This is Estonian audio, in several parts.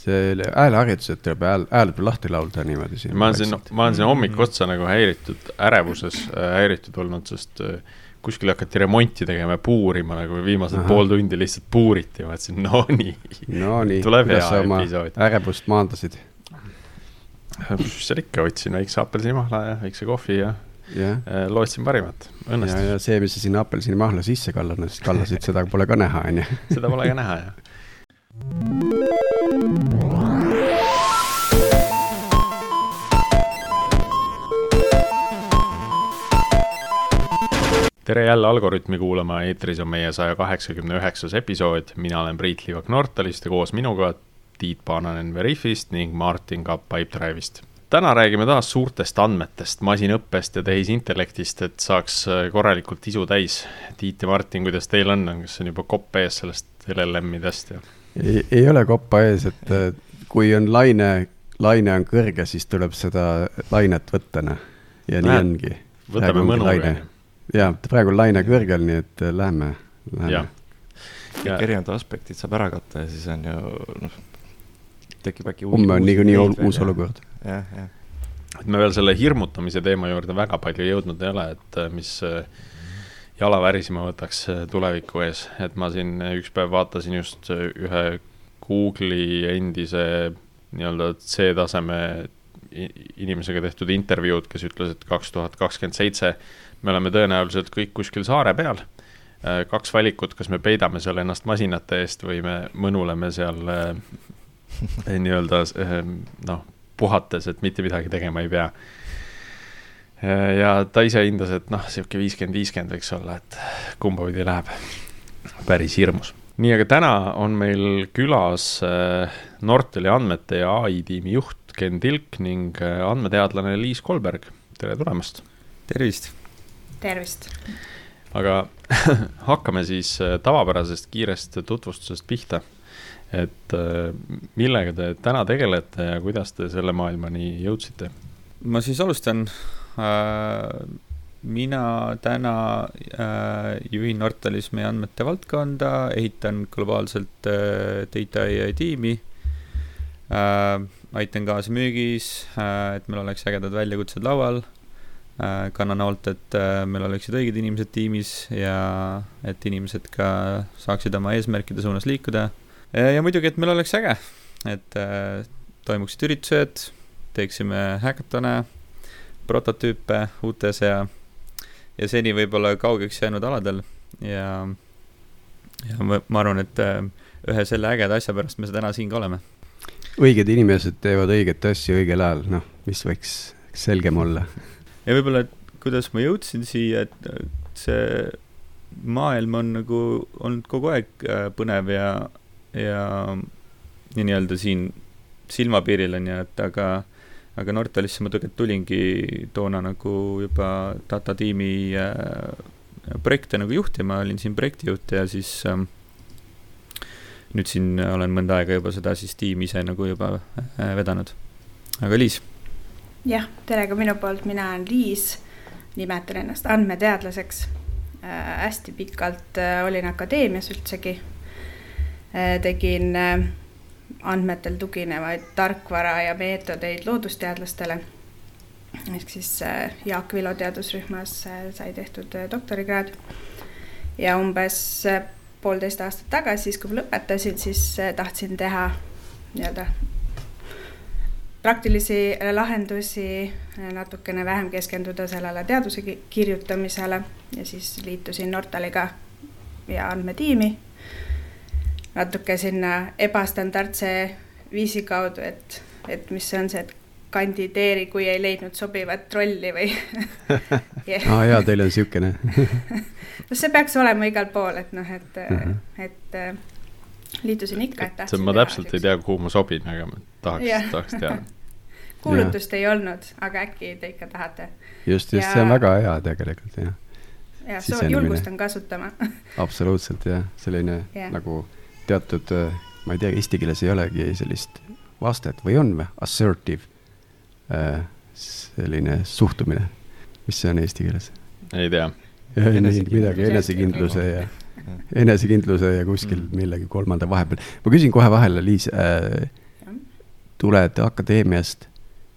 see hääleharjutus, et tuleb hääl, hääl peab lahti laulda niimoodi siin. ma olen siin, ma olen siin hommik otsa nagu häiritud, ärevuses äh, häiritud olnud, sest äh, kuskil hakati remonti tegema ja puurima nagu viimased Aha. pool tundi lihtsalt puuriti, ma mõtlesin, no nii. no nii, kuidas sa oma ärevust maandasid? seal ikka, võtsin väikse apelsinimahla ja väikse kohvi ja yeah. Äh, lootsin parimat, õnnestus. ja, see, mis sa sinna apelsinimahla sisse kallasid, kallasid, seda pole ka näha, on ju. seda pole ka näha, jah tere jälle Algorütmi kuulama, eetris on meie saja kaheksakümne üheksas episood, mina olen Priit Liivak Nortalist ja koos minuga Tiit Paananen Veriffist ning Martin Kapp Pipedrive'ist. täna räägime taas suurtest andmetest, masinõppest ja tehisintellektist, et saaks korralikult isu täis. Tiit ja Martin, kuidas teil on, kas on juba kopp ees sellest LLM-idest ja? Ei, ei ole koppa ees, et kui on laine, laine on kõrge, siis tuleb seda lainet võtta, noh. ja Näed, nii ongi. võtame mõnu, on ju ja praegu on laine kõrgel, nii et äh, lähme, lähme. kõik erinevad aspektid saab ära katta ja siis on ju noh, tekib äkki homme on niikuinii uus olukord. jah, jah. et me veel selle hirmutamise teema juurde väga palju jõudnud ei ole, et äh, mis äh, jala värisema võtaks tuleviku ees, et ma siin üks päev vaatasin just ühe Google'i endise nii-öelda C-taseme inimesega tehtud intervjuud, kes ütles, et kaks tuhat kakskümmend seitse me oleme tõenäoliselt kõik kuskil saare peal. Äh, kaks valikut, kas me peidame seal ennast masinate eest või me mõnuleme seal äh, nii-öelda äh, noh, puhates, et mitte midagi tegema ei pea. Ja ta ise hindas, et noh, sihuke viiskümmend, viiskümmend võiks olla, et kumba pidi läheb. päris hirmus. nii, aga täna on meil külas Nortali andmete ja ai tiimi juht Ken Tilk ning andmeteadlane Liis Kolberg. tere tulemast. tervist tervist! aga hakkame siis äh, tavapärasest kiirest tutvustusest pihta. et äh, millega te täna tegelete ja kuidas te selle maailmani jõudsite? ma siis alustan. Äh, mina täna juhin Nortalis meie andmete valdkonda, ehitan globaalselt data ai tiimi aitan kaasa müügis, et meil oleks ägedad väljakutsed laual Äh, kannan hoolt, et äh, meil oleksid õiged inimesed tiimis ja et inimesed ka saaksid oma eesmärkide suunas liikuda. ja muidugi, et meil oleks äge, et äh, toimuksid üritused, teeksime häkatone, prototüüpe uutes ja, ja seni võib-olla kaugeks jäänud aladel ja, ja ma, arvan, et ühe selle ägeda asja pärast me täna siin ka oleme. õiged inimesed teevad õiget asja õigel ajal, noh, mis võiks selgem olla ja võib-olla, et kuidas ma jõudsin siia, et see maailm on nagu olnud kogu aeg äh, põnev ja, ja, ja nii-öelda siin silmapiiril on ju, et aga, aga Nortalisse ma tegelikult tulingi toona nagu juba data tiimi äh, projekte nagu juhtima, olin siin projektijuht ja siis äh, nüüd siin olen mõnda aega juba seda siis tiimi ise nagu juba äh, vedanud. aga Liis jah, tere ka minu poolt, mina olen Liis, nimetan ennast andmeteadlaseks äh,. hästi pikalt äh, olin akadeemias üldsegi äh,. tegin äh, andmetel tuginevaid tarkvara ja meetodeid loodusteadlastele. ehk siis äh, Jaak Vilo teadusrühmas äh, sai tehtud äh, doktorikraad ja umbes poolteist aastat tagasi, siis kui ma lõpetasin, siis tahtsin teha nii-öelda praktilisi lahendusi, natukene vähem keskenduda sellele teaduse kirjutamisele ja siis liitusin Nortaliga ja andmetiimi. Natuke sinna ebastandardse viisi kaudu, et, et mis on see, et kandideeri, kui ei leidnud sobivat rolli või yeah. aa jaa, teil on siukene no see peaks olema igal pool, et noh, et uh, -huh. et äh, liitusin ikka, et tahtsin. ma täpselt ei tea, kuhu ma sobin, aga ma tahaks yeah. tahaks teada kuulutust ja. ei olnud, aga äkki te ikka tahate. just, just ja... see on väga hea tegelikult jah. ja so, julgustan kasutama absoluutselt jah, selline yeah. nagu teatud, äh, ma ei tea, eesti keeles ei olegi sellist vastet või on või, assertive äh, selline suhtumine, mis see on eesti keeles? ei tea. midagi enesekindluse ja enesekindluse ja kuskil mm. millegi kolmanda vahepeal. ma küsin kohe vahele, Liis äh,, tuled akadeemiast,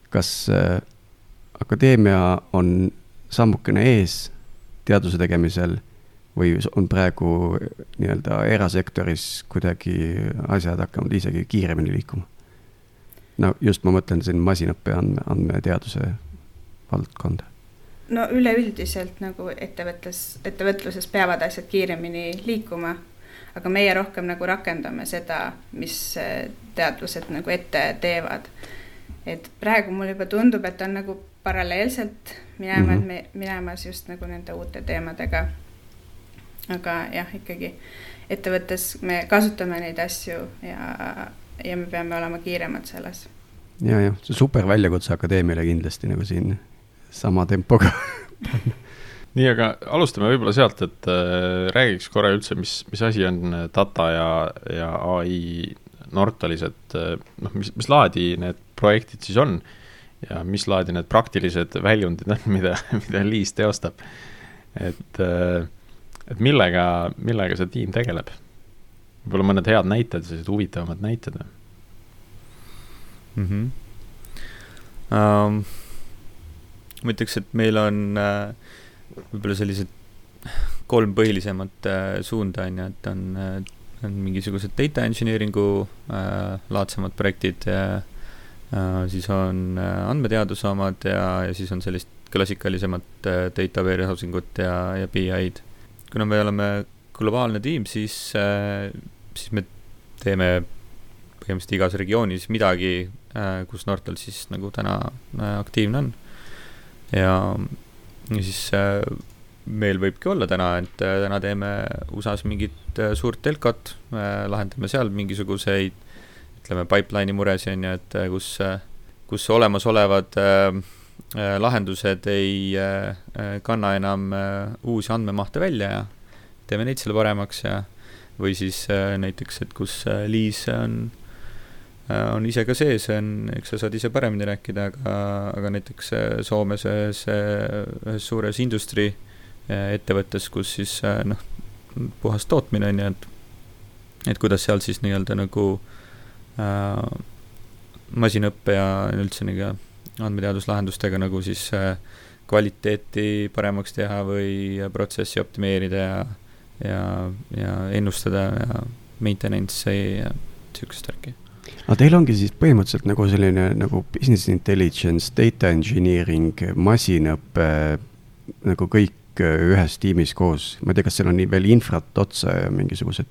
kas äh, akadeemia on sammukene ees teaduse tegemisel või on praegu nii-öelda erasektoris kuidagi asjad hakkanud isegi kiiremini liikuma? no just ma mõtlen siin masinõppe andme, andmeteaduse valdkonda. no üleüldiselt nagu ettevõttes, ettevõtluses peavad asjad kiiremini liikuma, aga meie rohkem nagu rakendame seda, mis teadlased nagu ette teevad. et praegu mulle juba tundub, et on nagu paralleelselt minema mm, -hmm. minemas just nagu nende uute teemadega. Aga jah, ikkagi ettevõttes me kasutame neid asju ja, ja me peame olema kiiremad selles. ja, jah, see super väljakutse akadeemiale kindlasti nagu siin sama tempoga nii, aga alustame võib-olla sealt, et äh, räägiks korra üldse, mis, mis asi on data ja, ja ai Nortalis, et äh, noh, mis, mis laadi need projektid siis on ja mis laadi need praktilised väljundid on, mida, mida Liis teostab. et, äh, et millega, millega see tiim tegeleb? võib-olla mõned head näited, sellised huvitavamad näited mm. -hmm. Um, ma ütleks, et meil on uh, võib-olla sellised kolm põhilisemat uh, suunda on ju, et on uh, on mingisugused data engineering'u äh, laadsemad projektid äh,, siis on äh, andmeteaduse omad ja, ja siis on sellist klassikalisemat äh, data warehousing ut ja, ja BI-d. Kuna me oleme globaalne tiim, siis äh,, siis me teeme põhimõtteliselt igas regioonis midagi äh,, kus Nortal siis nagu täna äh, aktiivne on. ja, ja siis äh, meil võibki olla täna, et äh, täna teeme USA-s mingit äh, suurt telkot, äh, lahendame seal mingisuguseid ütleme, pipeline'i muresid, on ju, et kus, kus olemasolevad lahendused ei kanna enam uusi andmemahte välja ja teeme neid selle paremaks ja või siis näiteks, et kus Liis on, on ise ka sees, on, eks sa saad ise paremini rääkida, aga, aga näiteks Soomes ühes, ühes suures industry ettevõttes, kus siis äh, noh, puhas tootmine on ju, et et kuidas seal siis nii-öelda nagu äh, masinõppe ja üldse nagu andmeteaduslahendustega nagu siis äh, kvaliteeti paremaks teha või protsessi optimeerida ja, ja, ja ennustada ja maintenance'i ja sihukest värki. aga teil ongi siis põhimõtteliselt nagu selline nagu business intelligence, data engineering, masinõpe, nagu kõik kõik äh, ühes tiimis koos, ma ei tea, kas seal on nii veel infrat otsa ja mingisugused.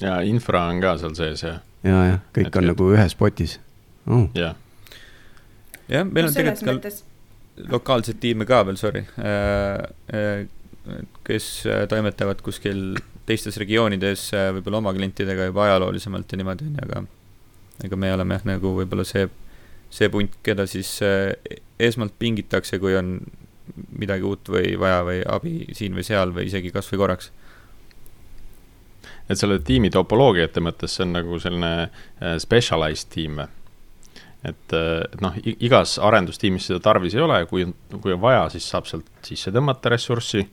ja infra on ka seal sees ja. ja, jah, kõik et on et... nagu ühes potis oh.. jah. Jah, meil no, on tegelikult ka mõttes... lokaalseid tiime ka veel, sorry äh,, äh, kes äh, toimetavad kuskil teistes regioonides võib-olla oma klientidega juba ajaloolisemalt ja niimoodi, on ju, aga ega me oleme jah, nagu võib-olla see, see punt, keda siis esmalt pingitakse, kui on midagi uut või vaja või abi siin või seal või isegi kasvõi korraks. et selle tiimi topoloogiate mõttes see on nagu selline specialized tiim või? Et, äh, et noh, igas arendustiimis seda tarvis ei ole, kui, kui on vaja, siis saab sealt sisse tõmmata ressurssi.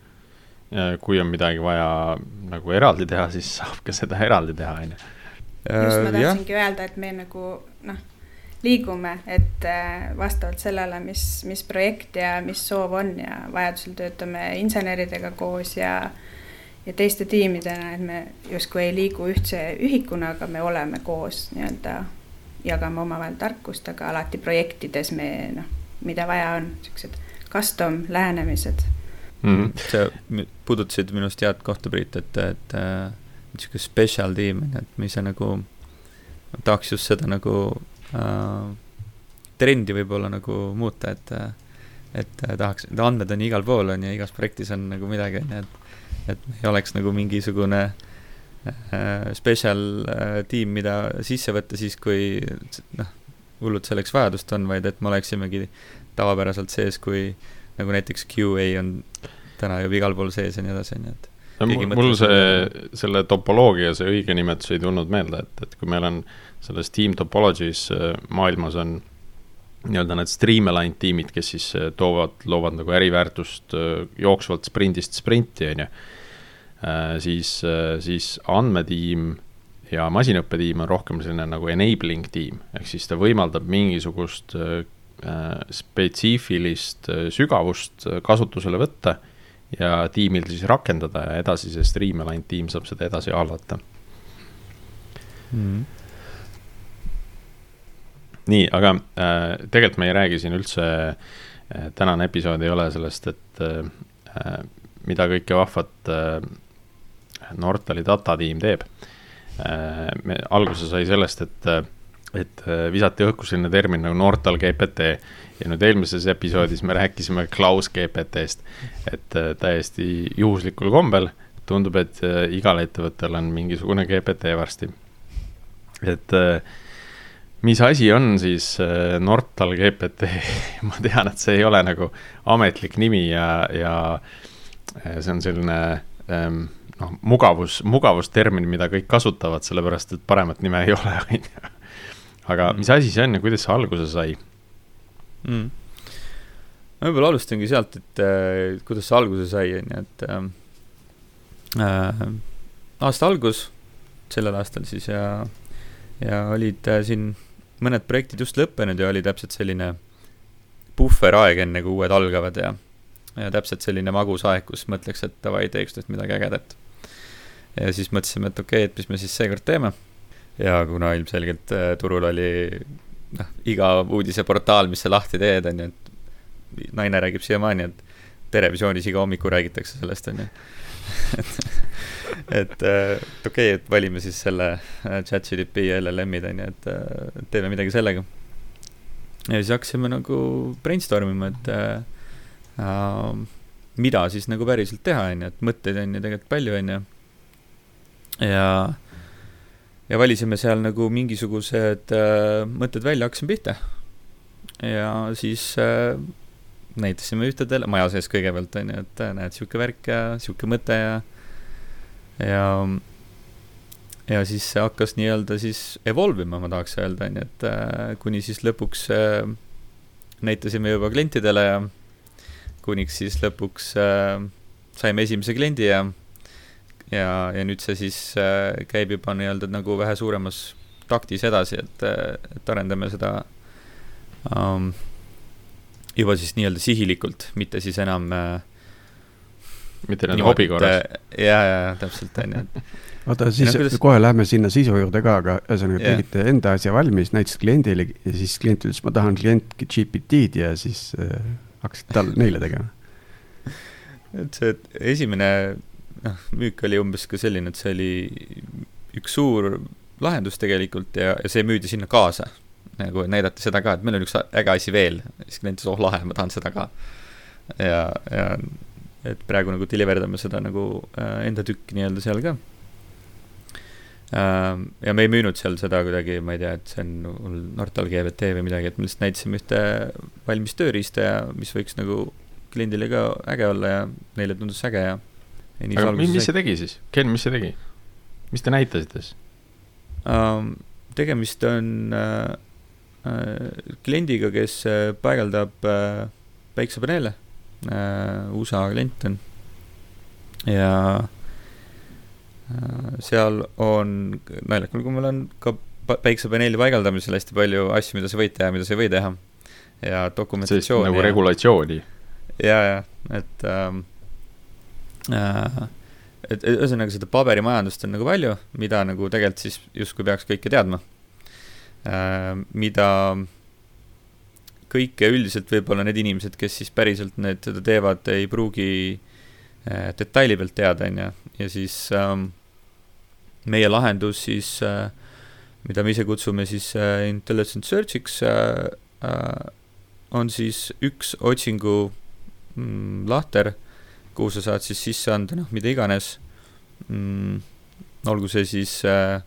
kui on midagi vaja nagu eraldi teha, siis saab ka seda eraldi teha, on ju. just, ma tahtsingi öelda, et me nagu noh liigume, et äh, vastavalt sellele, mis, mis projekt ja mis soov on ja vajadusel töötame inseneridega koos ja ja teiste tiimidena, et me justkui ei liigu ühtse ühikuna, aga me oleme koos nii-öelda, jagame omavahel tarkust, aga alati projektides me noh, mida vaja on, niisugused custom lähenemised mm. -hmm. sa puudutasid minu arust head kohta, Priit, et, et niisugune äh, special tiim, et me ise nagu tahaks just seda nagu äh, trendi võib-olla nagu muuta, et, et tahaks, andmed on igal pool, on ju, igas projektis on nagu midagi, on ju, et, et ei oleks nagu mingisugune äh, special äh, tiim, mida sisse võtta siis, kui noh, hullult selleks vajadust on, vaid et me oleksimegi tavapäraselt sees, kui nagu näiteks QA on täna juba igal pool sees ja nii edasi, on ju, et mul see, selle topoloogia, see õige nimetus ei tulnud meelde, et, et kui meil on selles team topologies äh, maailmas on nii-öelda need streamline tiimid, kes siis äh, toovad, loovad nagu äriväärtust äh, jooksvalt sprindist sprinti, on ju. Siis, siis andmetiim ja masinõppetiim on rohkem selline nagu enabling tiim, ehk siis ta võimaldab mingisugust äh, spetsiifilist äh, sügavust äh, kasutusele võtta ja tiimil siis rakendada ja edasi see Streamline tiim saab seda edasi hallata mm.. nii, aga äh, tegelikult me ei räägi siin üldse äh,, tänane episood ei ole sellest, et äh, mida kõike vahvat äh, Nortali datatiim teeb äh,. alguse sai sellest, et äh, et äh, visati õhku selline termin nagu Nortal GPT ja nüüd eelmises episoodis me rääkisime Klaus GPT-st, et täiesti juhuslikul kombel tundub, et igal ettevõttel on mingisugune GPT varsti. et mis asi on siis Nortal GPT ma tean, et see ei ole nagu ametlik nimi ja, ja see on selline ähm, noh, mugavus, mugavustermin, mida kõik kasutavad, sellepärast et paremat nime ei ole, on ju aga mm. mis asi see on ja kuidas see alguse sai mm.? ma võib-olla alustangi sealt, et äh, kuidas see alguse sai, on ju, et äh, äh, aasta algus, sellel aastal siis ja, ja olid äh, siin mõned projektid just lõppenud ja oli täpselt selline puhveraeg, enne kui uued algavad ja, ja täpselt selline magus aeg, kus mõtleks, et davai, teeks nüüd midagi ägedat. Ja siis mõtlesime, et okei okay,, et mis me siis seekord teeme ja kuna ilmselgelt äh, turul oli noh, iga uudiseportaal, mis sa lahti teed, on ju, et naine räägib siiamaani, et Terevisioonis iga hommiku räägitakse sellest, on ju. et, et äh, okei okay,, et valime siis selle äh, chat-GDP ja LLM-id, on ju, et teeme midagi sellega. ja siis hakkasime nagu brainstorm ima, et äh, mida siis nagu päriselt teha, on ju, et mõtteid on ju tegelikult palju, on ju. Ja ja valisime seal nagu mingisugused äh, mõtted välja, hakkasime pihta. ja siis äh, näitasime ühtedele, maja sees kõigepealt on ju, et äh, näed, sihuke värk ja sihuke mõte ja, ja, ja siis see hakkas nii-öelda siis evolve ima, ma tahaks öelda, on ju, et äh, kuni siis lõpuks äh, näitasime juba klientidele ja kuniks siis lõpuks äh, saime esimese kliendi ja ja, ja nüüd see siis äh, käib juba nii-öelda nagu vähe suuremas taktis edasi, et, et arendame seda um, juba siis nii-öelda sihilikult, mitte siis enam äh, mitte nii-öelda hobi korras. ja, ja, ja täpselt, on ju, oota, siis no, kuidas... kohe lähme sinna sisu juurde ka, aga ühesõnaga yeah. tegite enda asja valmis, näitasite kliendile ja siis klient ütles, ma tahan klient GPT-d ja siis äh, hakkasite tal, neile tegema. et see et esimene noh, müük oli umbes ka selline, et see oli üks suur lahendus tegelikult ja, ja see müüdi sinna kaasa. nagu näidati seda ka, et meil on üks äge asi veel, siis klient ütles, oh lahe, ma tahan seda ka. ja, ja et praegu nagu deliver dame seda nagu äh, enda tükki nii-öelda seal ka äh,. ja me ei müünud seal seda kuidagi, ma ei tea, et see on Nortal GVT või midagi, et me lihtsalt näitasime ühte valmis tööriista ja mis võiks nagu kliendile ka äge olla ja neile tundus äge ja aga mis, mis see tegi siis? Ken, mis see tegi? mis te näitasite siis um,? tegemist on uh, uh, kliendiga, kes uh, paigaldab uh, päiksepaneele uh,, USA klient on. ja uh, seal on, naljakal kombel on ka päiksepaneeli paigaldamisel hästi palju asju, mida sa võid teha, mida sa ei või teha. ja dokumentatsiooni. nagu ja, regulatsiooni. ja, ja, et um, Äh, et ühesõnaga seda paberimajandust on nagu palju, mida nagu tegelikult siis justkui peaks kõike teadma. Äh, mida kõike üldiselt võib-olla need inimesed, kes siis päriselt need, seda teevad, ei pruugi äh, detaili pealt teada, on ju, ja siis ähm, meie lahendus siis äh,, mida me ise kutsume siis äh, intelligent search'iks äh,, äh, on siis üks otsingu mm, lahter kuhu sa saad siis sisse anda, noh, mida iganes mm,. olgu see siis äh,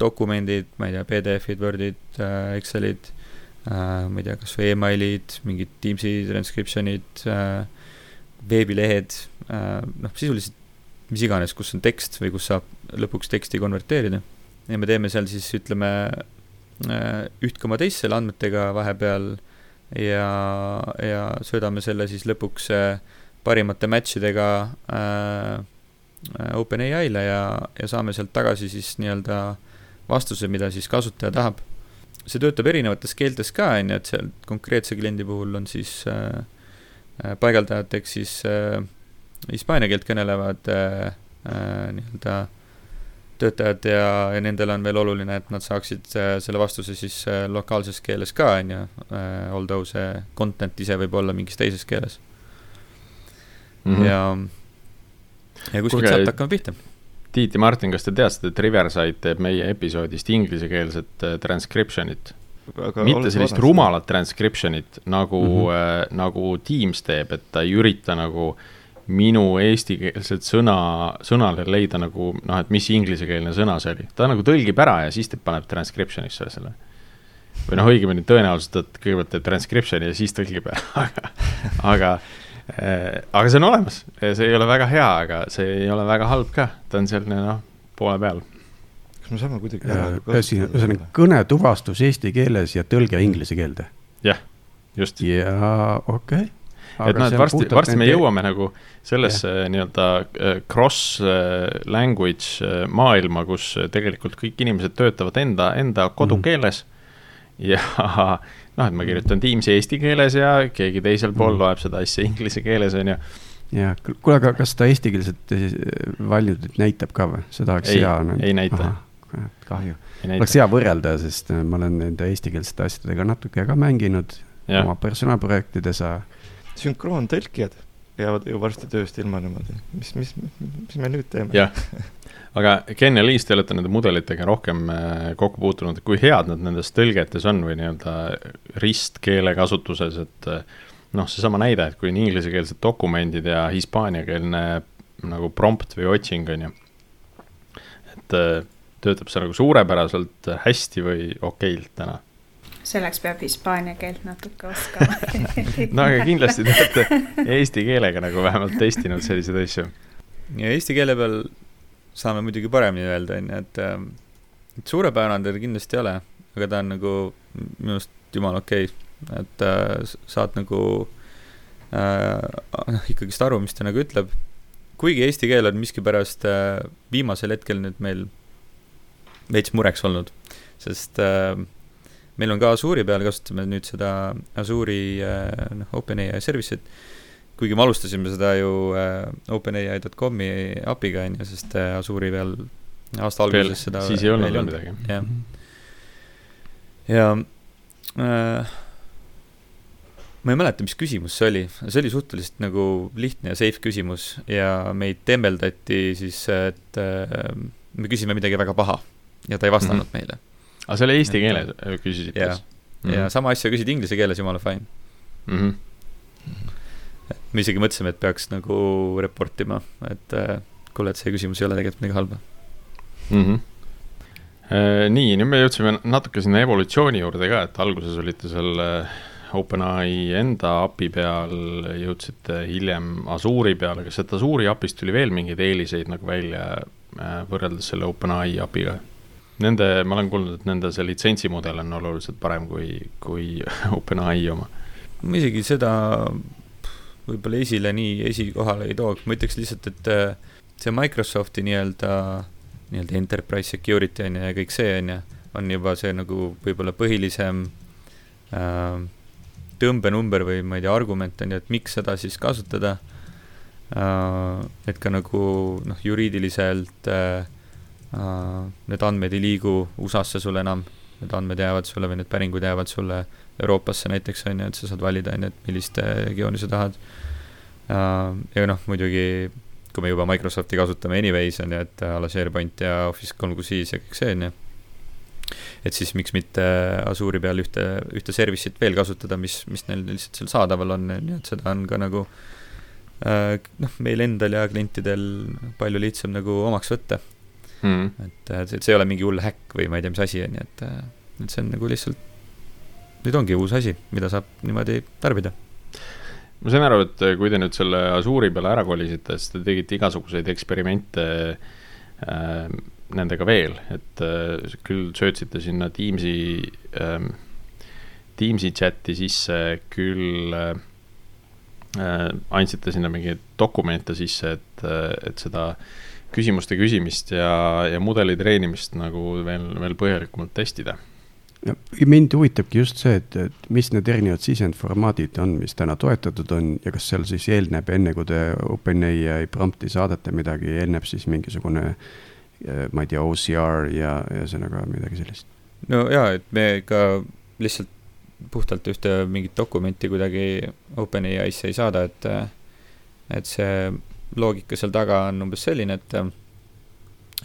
dokumendid, ma ei tea, PDF-id, Wordid äh,, Excelid äh,, ma ei tea, kas või emailid, mingid Teamsi transcription'id äh,, veebilehed äh,, noh, sisuliselt mis iganes, kus on tekst või kus saab lõpuks teksti konverteerida. ja me teeme seal siis ütleme äh, üht koma teist selle andmetega vahepeal ja, ja söödame selle siis lõpuks äh, parimate match idega äh, äh OpenAI-le ja, ja saame sealt tagasi siis nii-öelda vastuse, mida siis kasutaja tahab. see töötab erinevates keeltes ka, on ju, et seal konkreetse kliendi puhul on siis äh, äh paigaldajateks siis äh, hispaania keelt kõnelevad äh, äh, nii-öelda töötajad ja, ja nendel on veel oluline, et nad saaksid äh, selle vastuse siis äh, lokaalses keeles ka, on ju, äh, although see content ise võib olla mingis teises keeles mm. -hmm. ja, ja kuskilt sealt hakkame pihta. Tiit ja Martin, kas te teadsite, et Riverside teeb meie episoodist inglisekeelset transcription'it? mitte sellist rumalat transcription'it nagu mm, -hmm. äh, nagu Teams teeb, et ta ei ürita nagu äh, minu eestikeelset sõna, sõnale leida nagu noh, et mis inglisekeelne sõna see oli. ta nagu tõlgib ära ja siis ta paneb transcription'isse selle. või noh, õigemini tõenäoliselt, et kõigepealt teeb transcription'i ja siis tõlgib ära aga, aga äh,, aga see on olemas. see ei ole väga hea, aga see ei ole väga halb ka, ta on selline noh, poole peal. kas me saame kuidagi ühesõnaga kõnetuvastus eesti keeles ja tõlge inglise keelde? jah, just. ja okei okay et noh, et varsti, varsti me jõuame nagu sellesse nii-öelda äh, cross äh, language äh, maailma, kus tegelikult kõik inimesed töötavad enda, enda kodukeeles mm. ja noh, et ma kirjutan Teamsi eesti keeles ja keegi teisel pool mm -hmm. loeb seda asja inglise keeles, on ju ja kuule, aga kas ta eestikeelset valjundit näitab ka või, see tahaks ei, hea. ei näita. kahju, oleks hea võrrelda, sest ma olen nende eestikeelsete asjadega natuke ka mänginud ja. oma personaalprojektides sünkroontõlkijad jäävad ju varsti tööst ilma niimoodi, mis, mis, mis me nüüd teeme? jah, aga Ken ja Liis, te olete nende mudelitega rohkem äh, kokku puutunud, kui head nad nendes tõlgetes on või nii-öelda ristkeele kasutuses, et äh, noh, seesama näide, et kui on inglisekeelsed dokumendid ja hispaaniakeelne nagu prompt või otsing, on ju. et äh, töötab see nagu suurepäraselt hästi või okeilt täna selleks peab hispaania keelt natuke oskama no aga kindlasti te olete eesti keelega nagu vähemalt testinud selliseid asju. ja eesti keele peal saame muidugi paremini öelda, on ju, et, ähm, et suurepärane ta kindlasti ei ole, aga ta on nagu minu arust jumala okei okay., et äh, saad nagu äh, noh, ikkagist aru, mis ta nagu ütleb. kuigi eesti keel on miskipärast äh, viimasel hetkel nüüd meil veits mureks olnud, sest äh, meil on ka Azure'i peal, kasutame nüüd seda Azure'i äh, noh, OpenAI service'it, kuigi me alustasime seda ju äh, OpenAI.com'i API-ga, on ju, sest äh, Azure'i peal aasta alguses seda siis ei olnud veel midagi. jah. ja äh, ma ei mäleta, mis küsimus see oli, see oli suhteliselt nagu lihtne ja safe küsimus ja meid tembeldati siis, et äh, me küsime midagi väga paha ja ta ei vastanud mm -hmm. meile aga see oli eesti keeles küsisite siis? ja, ja sama asja küsid inglise keeles, jumala fine mm. -hmm. me isegi mõtlesime, et peaks nagu report ima, et äh, kuule, et see küsimus ei ole tegelikult midagi halba mm. -hmm. nii, nüüd me jõudsime natuke sinna evolutsiooni juurde ka, et alguses olite seal äh, OpenAI enda API peal, jõudsite hiljem Azure'i peale, kas sealt Azure'i API-st tuli veel mingeid eeliseid nagu välja äh, võrreldes selle OpenAI API-ga? Nende, ma olen kuulnud, et nende see litsentsimudel on oluliselt parem kui, kui OpenAI oma. ma isegi seda võib-olla esile nii esikohale ei tooks, ma ütleks lihtsalt, et äh, see Microsofti nii-öelda, nii-öelda enterprise security on ju ja kõik see on ju, on juba see nagu võib-olla põhilisem äh, tõmbenumber või ma ei tea, argument on ju, et miks seda siis kasutada äh,. et ka nagu noh, juriidiliselt äh, need andmed ei liigu USA-sse sul enam, need andmed jäävad sulle või need päringud jäävad sulle Euroopasse näiteks, on ju, et sa saad valida, on ju, et millist regiooni sa tahad. Äh, ja noh, muidugi kui me juba Microsofti kasutame anyways, on ju, et a la SharePoint ja Office kolm kuus viis ja kõik see, on ju. et siis miks mitte Azure'i peal ühte, ühte service'it veel kasutada, mis, mis neil lihtsalt seal saadaval on, on ju, et seda on ka nagu äh, noh, meil endal ja klientidel palju lihtsam nagu omaks võtta mm.. et, et see ei ole mingi hull häkk või ma ei tea, mis asi on ju, et, et see on nagu lihtsalt, nüüd ongi uus asi, mida saab niimoodi tarbida. ma sain aru, et kui te nüüd selle Azure'i peale ära kolisite, siis te tegite igasuguseid eksperimente äh, nendega veel, et äh, küll söötsite sinna Teamsi äh,, Teamsi chati sisse, küll äh, äh, andsite sinna mingeid dokumente sisse, et, et seda küsimuste küsimist ja, ja mudeli treenimist nagu veel, veel põhjalikumalt testida ja mind huvitabki just see, et, et mis need erinevad sisendformaadid on, mis täna toetatud on ja kas seal siis eelneb, enne kui te OpenAI prompt'i saadate midagi, eelneb siis mingisugune eh, ma ei tea, OCR ja ühesõnaga midagi sellist? no jaa, et me ka lihtsalt puhtalt ühte mingit dokumenti kuidagi OpenAI-sse ei saada, et et see loogika seal taga on umbes selline, et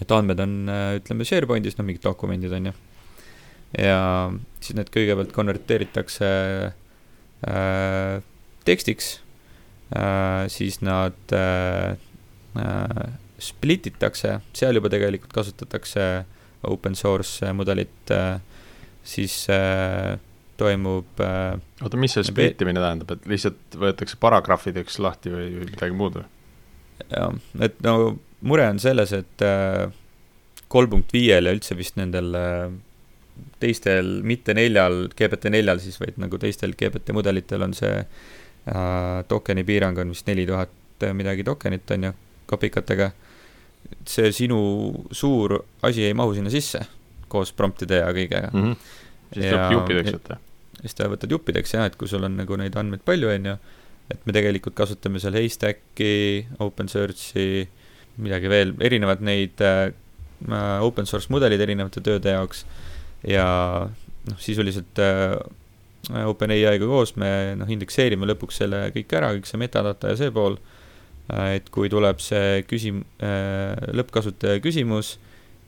et andmed on, ütleme, SharePointis, noh, mingid dokumendid on ju ja siis need kõigepealt konverteeritakse äh, tekstiks äh,, siis nad äh, äh, split itakse, seal juba tegelikult kasutatakse open source mudelit äh,, siis äh, toimub äh, oota, mis see split imine tähendab, et lihtsalt võetakse paragrahvideks lahti või, midagi muud või? Jah, et no mure on selles, et äh, kolm punkt viiel ja üldse vist nendel äh, teistel, mitte neljal, GPT neljal siis, vaid nagu teistel GPT mudelitel on see äh, tokeni piirang on vist neli tuhat midagi tokenit, on ju, kopikatega. see sinu suur asi ei mahu sinna sisse koos promptide ja kõigega mm. -hmm. siis tuleb juppideks võtta. siis ta võtad juppideks jah, et kui sul on nagu neid andmeid palju, on ju, et me tegelikult kasutame seal Haystacki, OpenSearchi, midagi veel, erinevad neid äh, open source mudelid erinevate tööde jaoks. Ja noh, sisuliselt äh, OpenAI-ga koos me noh, indekseerime lõpuks selle kõik ära, kõik see metadata ja see pool. Äh,, et kui tuleb see küsim- äh,, lõppkasutaja küsimus,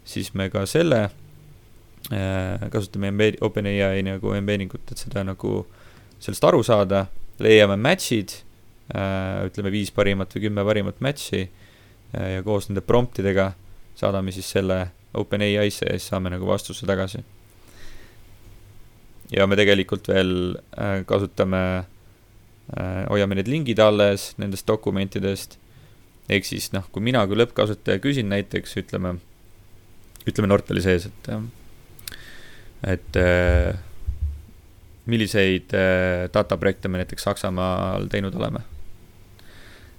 siis me ka selle äh, kasutame embed-, OpenAI nagu embedding ut, et seda nagu sellest aru saada, leiame match'id äh,, ütleme viis parimat või kümme parimat match'i äh, ja koos nende promptidega saadame siis selle OpenAI-sse ja siis saame nagu vastuse tagasi ja me tegelikult veel äh, kasutame, hoiame need lingid alles nendest dokumentidest. ehk siis noh, kui mina kui lõppkasutaja küsin näiteks, ütleme, ütleme Nortali sees, et, et äh, milliseid dataprojekte me näiteks Saksamaal teinud oleme.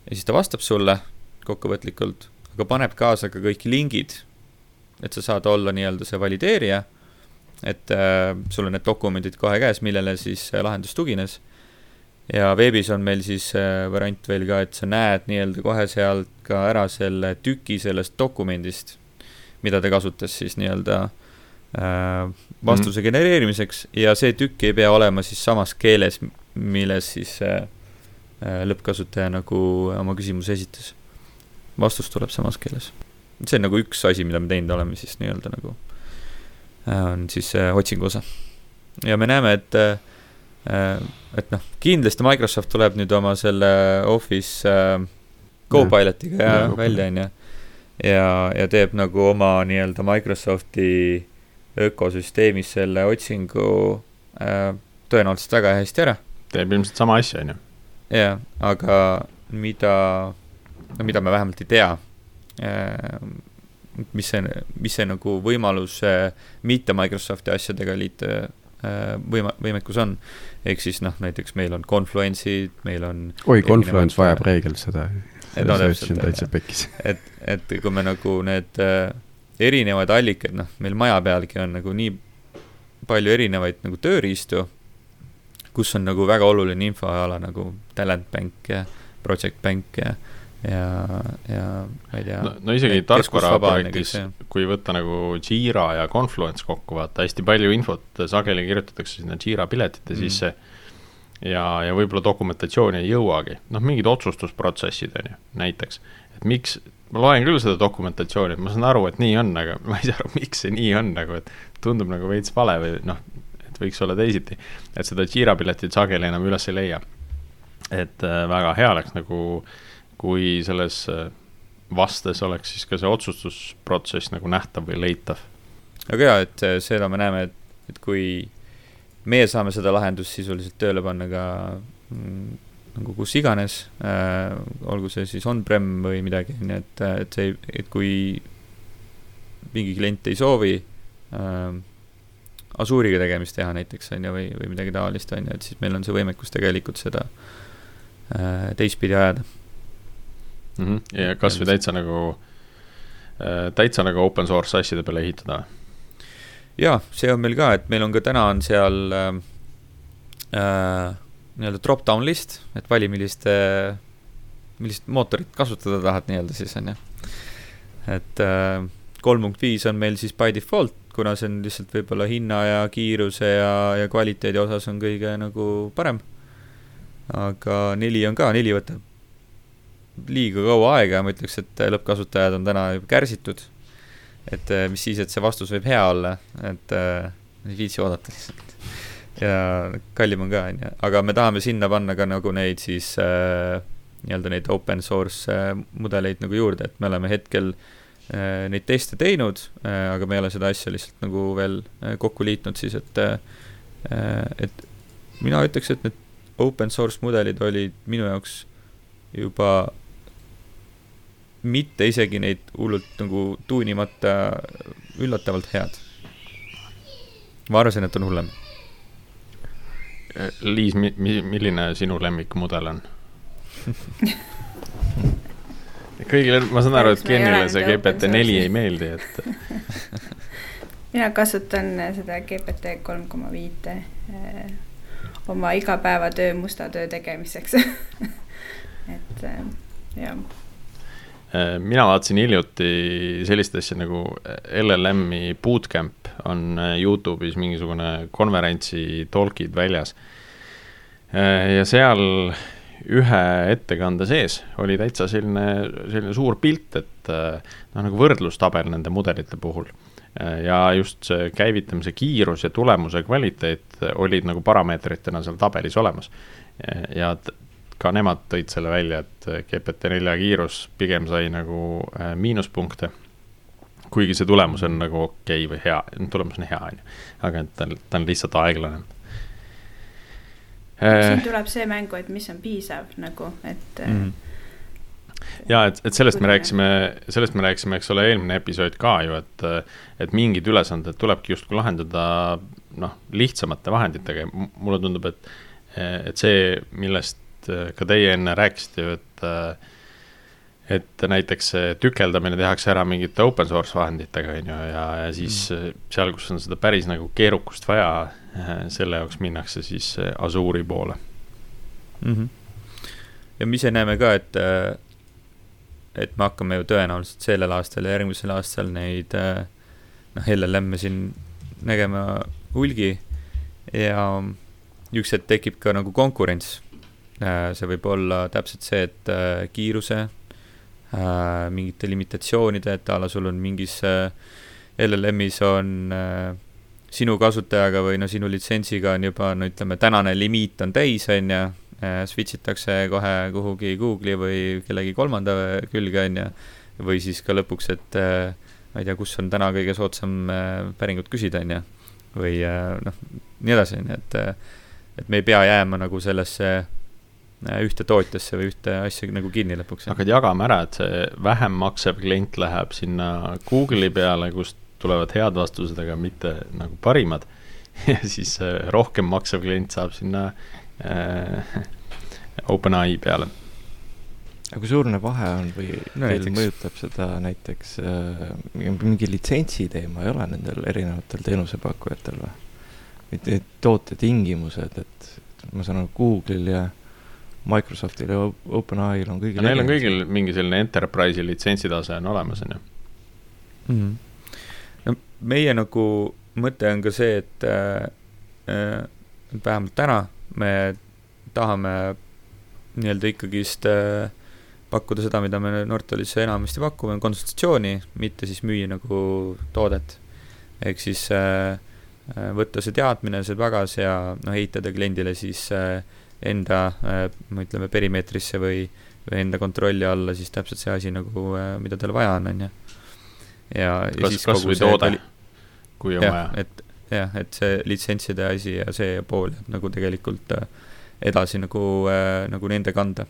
ja siis ta vastab sulle kokkuvõtlikult, aga paneb kaasa ka kõik lingid, et sa saad olla nii-öelda see valideerija et äh, sul on need dokumendid kohe käes, millele siis äh, lahendus tugines. ja veebis on meil siis äh, variant veel ka, et sa näed nii-öelda kohe sealt ka ära selle tüki sellest dokumendist, mida ta kasutas siis nii-öelda äh, vastuse mm. genereerimiseks ja see tükk ei pea olema siis samas keeles, milles siis äh, äh lõppkasutaja nagu oma küsimuse esitas. vastus tuleb samas keeles. see on nagu üks asi, mida me teinud oleme siis nii-öelda nagu Äh, on siis otsingu osa. ja me näeme, et, et noh, kindlasti Microsoft tuleb nüüd oma selle Office Copilotiga ja, ja, välja, on ju. ja, ja teeb nagu oma nii-öelda Microsofti ökosüsteemis selle otsingu äh, tõenäoliselt väga hästi ära. teeb ilmselt sama asja, on ju. jah, aga mida, no mida me vähemalt ei tea äh, mis see, mis see nagu võimalus mitte Microsofti asjadega liita äh, võima-, võimekus on. ehk siis noh, näiteks meil on Confluence'id, meil on oi, Confluence vajab reegel seda. No, täpselt, et, et kui me nagu need äh, erinevaid allikaid, noh, meil maja pealgi on nagu nii palju erinevaid nagu tööriistu, kus on nagu väga oluline infoala nagu talent bank ja project bank ja ja, ja ma ei tea. no, no isegi tarkvaraprojektis, kui võtta nagu Jira ja Confluence kokku, vaata hästi palju infot sageli kirjutatakse sinna Jira piletite mm. sisse ja, ja võib-olla dokumentatsiooni ei jõuagi, noh, mingid otsustusprotsessid on ju, näiteks, et miks, ma loen küll seda dokumentatsiooni, ma saan aru, et nii on, aga ma ei saa aru, miks see nii on nagu, et tundub nagu veits vale või noh, et võiks olla teisiti. et seda Jira piletit sageli enam üles ei leia. et äh, väga hea oleks nagu kui selles äh, vastes oleks siis ka see otsustusprotsess nagu nähtav või leitav. aga jaa, et äh, seda me näeme, et, et kui meie saame seda lahendust sisuliselt tööle panna ka mm, nagu kus iganes äh,, olgu see siis on-prem või midagi, nii et, äh, et see, et kui mingi klient ei soovi äh, Asuuriga tegemist teha näiteks, on ju, või, või midagi taolist, on ju, et siis meil on see võimekus tegelikult seda äh, teistpidi ajada mm. -hmm. ja kasvõi täitsa nagu täitsa nagu open source asjade peale ehitada või? jaa, see on meil ka, et meil on ka täna on seal äh, äh, nii-öelda drop-down list, et vali, millist millist mootorit kasutada tahad nii-öelda siis, on ju. et äh, kolm punkt viis on meil siis by default, kuna see on lihtsalt võib-olla hinna ja kiiruse ja, ja kvaliteedi osas on kõige nagu parem. aga neli on ka, neli võtab liiga kaua aega, ma ütleks, et lõppkasutajad on täna juba kärsitud et äh, mis siis, et see vastus võib hea olla, et äh, ei viitsi oodata lihtsalt. Ja kallim on ka, on ju, aga me tahame sinna panna ka nagu neid siis äh, nii-öelda neid open source äh, mudeleid nagu juurde, et me oleme hetkel äh, neid teste teinud äh,, aga me ei ole seda asja lihtsalt nagu veel äh, kokku liitnud siis, et äh, et mina ütleks, et need open source mudelid olid minu jaoks juba mitte isegi neid hullult nagu tuunimata üllatavalt head. ma arvasin, et on hullem. Liis, mi-, mi-, milline sinu lemmikmudel on? Kõigile, ma saan aru, et Kenile see GPT neli ei meeldi, et mina kasutan seda GPT kolm koma viite eh, oma igapäevatöö, musta töö tegemiseks. Et eh, jah. Äh, mina vaatasin hiljuti sellist asja nagu LLM-i bootcamp on äh, Youtube'is mingisugune konverentsi talk'id väljas. Äh, ja seal ühe ettekande sees oli täitsa selline, selline suur pilt, et noh, nagu võrdlustabel nende mudelite puhul. ja just see käivitamise kiirus ja tulemuse kvaliteet olid nagu parameetritena seal tabelis olemas. ja ka nemad tõid selle välja, et GPT-4 kiirus pigem sai nagu äh, miinuspunkte. Kuigi see tulemus on nagu okei okay või hea, tulemus on hea, on ju, aga et ta, ta on lihtsalt aeglane siin tuleb see mängu, et mis on piisav nagu, et mm. -hmm ja et, et sellest me rääkisime, sellest me rääkisime, eks ole, eelmine episood ka ju, et, et mingid ülesanded tulebki justkui lahendada noh, lihtsamate vahenditega ja mulle tundub, et, et see, millest äh, ka teie enne rääkisite ju, et äh, et näiteks see tükeldamine tehakse ära mingite open source vahenditega, on ju, ja, ja siis mm. seal, kus on seda päris nagu keerukust vaja, selle jaoks minnakse siis Azure'i poole mm. -hmm. ja me ise näeme ka, et, et me hakkame ju tõenäoliselt sellel aastal ja järgmisel aastal neid noh, LLM-e siin nägema hulgi ja üks hetk tekib ka nagu konkurents Äh, see võib olla täpselt see, et äh, kiiruse, äh, mingite limitatsioonide, et a la sul on mingis LLM-is on sinu kasutajaga või no sinu litsentsiga on juba no ütleme, tänane limiit on täis, on ju, switch itakse kohe kuhugi Google'i või kellegi kolmanda külge, on ju, või siis ka lõpuks, et ma ei tea, kus on täna kõige soodsam päringut küsida, on ju, või noh, nii edasi, on ju, et et me ei pea jääma nagu sellesse Äh, ühte tootjasse või ühte asja nagu kinni lõpuks. hakkad jagama ära, et see vähem maksev klient läheb sinna Google'i peale, kust tulevad head vastused, aga mitte nagu parimad. ja siis äh, rohkem maksev klient saab sinna äh, OpenAI peale. aga kui suur vahe on või no, teil mõjutab seda näiteks äh, mingi litsentsi teema ei ole nendel erinevatel teenusepakkujatel või? toote tingimused, et ma saan aru, Google'il ja Microsoftil ja OpenAI-l on kõigil. Neil on kõigil mingi selline enterprise'i litsentsitase on olemas, on ju mm. -hmm. no meie nagu mõte on ka see, et äh, äh, vähemalt täna me tahame nii-öelda ikkagist äh, pakkuda seda, mida me Nortalis enamasti pakume, konsultatsiooni, mitte siis müüa nagu toodet. ehk siis äh, äh võtta see teadmine, see pagas ja noh, ehitada kliendile siis äh, enda, äh, ütleme, perimeetrisse või, või enda kontrolli alla siis täpselt see asi nagu, äh, mida tal vaja on, on ju. ja, ja kas, kas või toode, kui on vaja. et jah, et see litsentside asi ja see pool jääb nagu tegelikult äh, edasi nagu nagu nende kanda.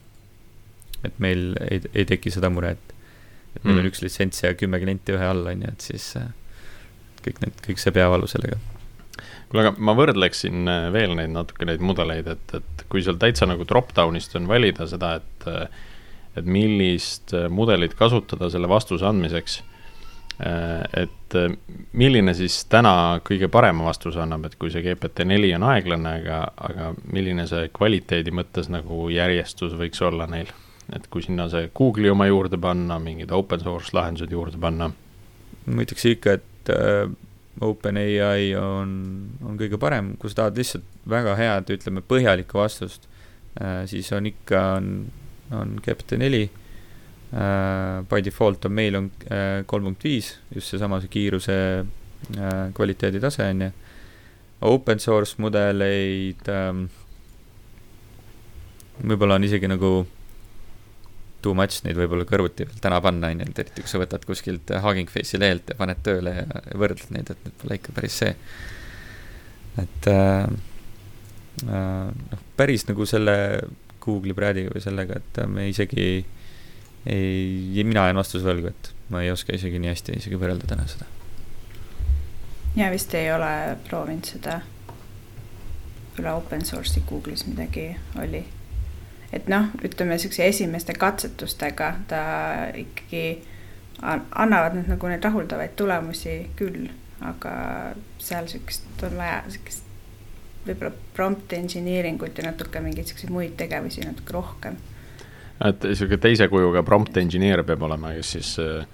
et meil ei, ei teki seda muret, et meil mm. on üks litsents ja kümme klienti ühe all, on ju, et siis kõik need, kõik see peavalu sellega kuule, aga ma võrdleksin äh, veel neid natuke neid mudeleid, et, et kui seal täitsa nagu drop-down'ist on valida seda, et, äh, et millist äh, mudelit kasutada selle vastuse andmiseks, et milline siis täna kõige parema vastuse annab, et kui see GPT-4 on aeglane, aga, aga milline see kvaliteedi mõttes nagu järjestus võiks olla neil? et kui sinna see Google'i oma juurde panna, mingid open source lahendused juurde panna. ma ütleks ikka, et OpenAI on, on kõige parem, kui sa tahad lihtsalt väga head, ütleme, põhjalikku vastust äh,, siis on ikka, on, on GPT-4 Äh, by default on meil on äh, kolm punkt viis, just seesama see kiiruse äh, kvaliteedi tase on ju. Open source mudeleid ähm, võib-olla on isegi nagu too much neid võib-olla kõrvuti veel täna panna, on ju, et eriti kui sa võtad kuskilt Hugging Face'i lehelt ja paned tööle ja võrdled neid, et need pole ikka päris see. et äh, äh, noh, päris nagu selle Google'i Bradiga või sellega, et me isegi ei, mina jään vastuse võlgu, et ma ei oska isegi nii hästi isegi võrrelda täna seda. ja vist ei ole proovinud seda üle open source'i Google'is midagi oli. Et noh, ütleme siukse esimeste katsetustega ta ikkagi annavad need nagu neid rahuldavaid tulemusi küll, aga seal siukest on vaja siukest võib-olla prompt engineering ut ja natuke mingeid siukseid muid tegevusi natuke rohkem et sihuke teise kujuga prompt engineer peab olema, kes siis äh,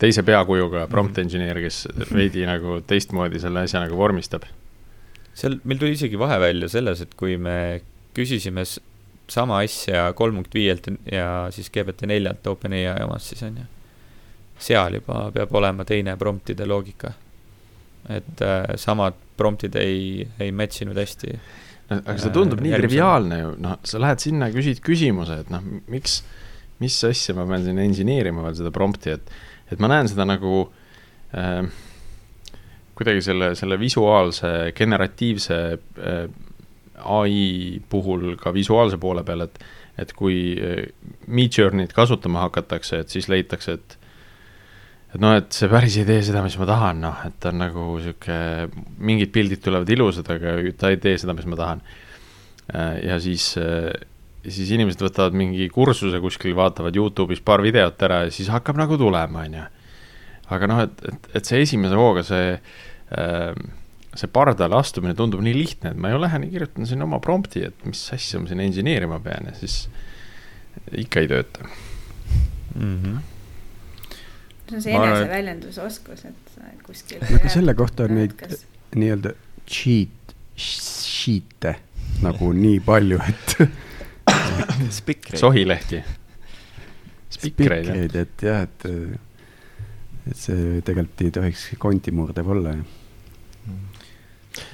teise peakujuga prompt mhm. engineer, kes veidi nagu teistmoodi selle asja nagu vormistab. seal, meil tuli isegi vahe välja selles, et kui me küsisime sama asja kolm punkt viielt ja siis GPT neljalt OpenAI omast, siis on ju. seal juba peab olema teine promptide loogika. et äh, samad promptid ei, ei match inud hästi aga see tundub nii triviaalne ju, noh, sa lähed sinna, küsid küsimuse, et noh, miks, mis asja ma pean siin engineerima veel seda prompti, et, et ma näen seda nagu äh, kuidagi selle, selle visuaalse, generatiivse äh, ai puhul ka visuaalse poole peal, et, et kui äh, Midjourney't kasutama hakatakse, et siis leitakse, et et noh, et see päris ei tee seda, mis ma tahan, noh, et ta on nagu sihuke, mingid pildid tulevad ilusad, aga ta ei tee seda, mis ma tahan. Äh, ja siis, äh, siis inimesed võtavad mingi kursuse kuskil, vaatavad Youtube'is paar videot ära ja siis hakkab nagu tulema, on ju. aga noh, et, et, et see esimese hooga see äh, see pardale astumine tundub nii lihtne, et ma ju lähen ja kirjutan sinna oma prompti, et mis asja ma siin engineerima pean ja siis ikka ei tööta mm. -hmm see on see eneseväljendusoskus, et kuskil. aga selle kohta on neid nii-öelda cheat sheet'e nagu nii palju, et spikreid. sohilehti. spikreid, et jah, et, et see tegelikult ei tohiks kondimurdev olla ju.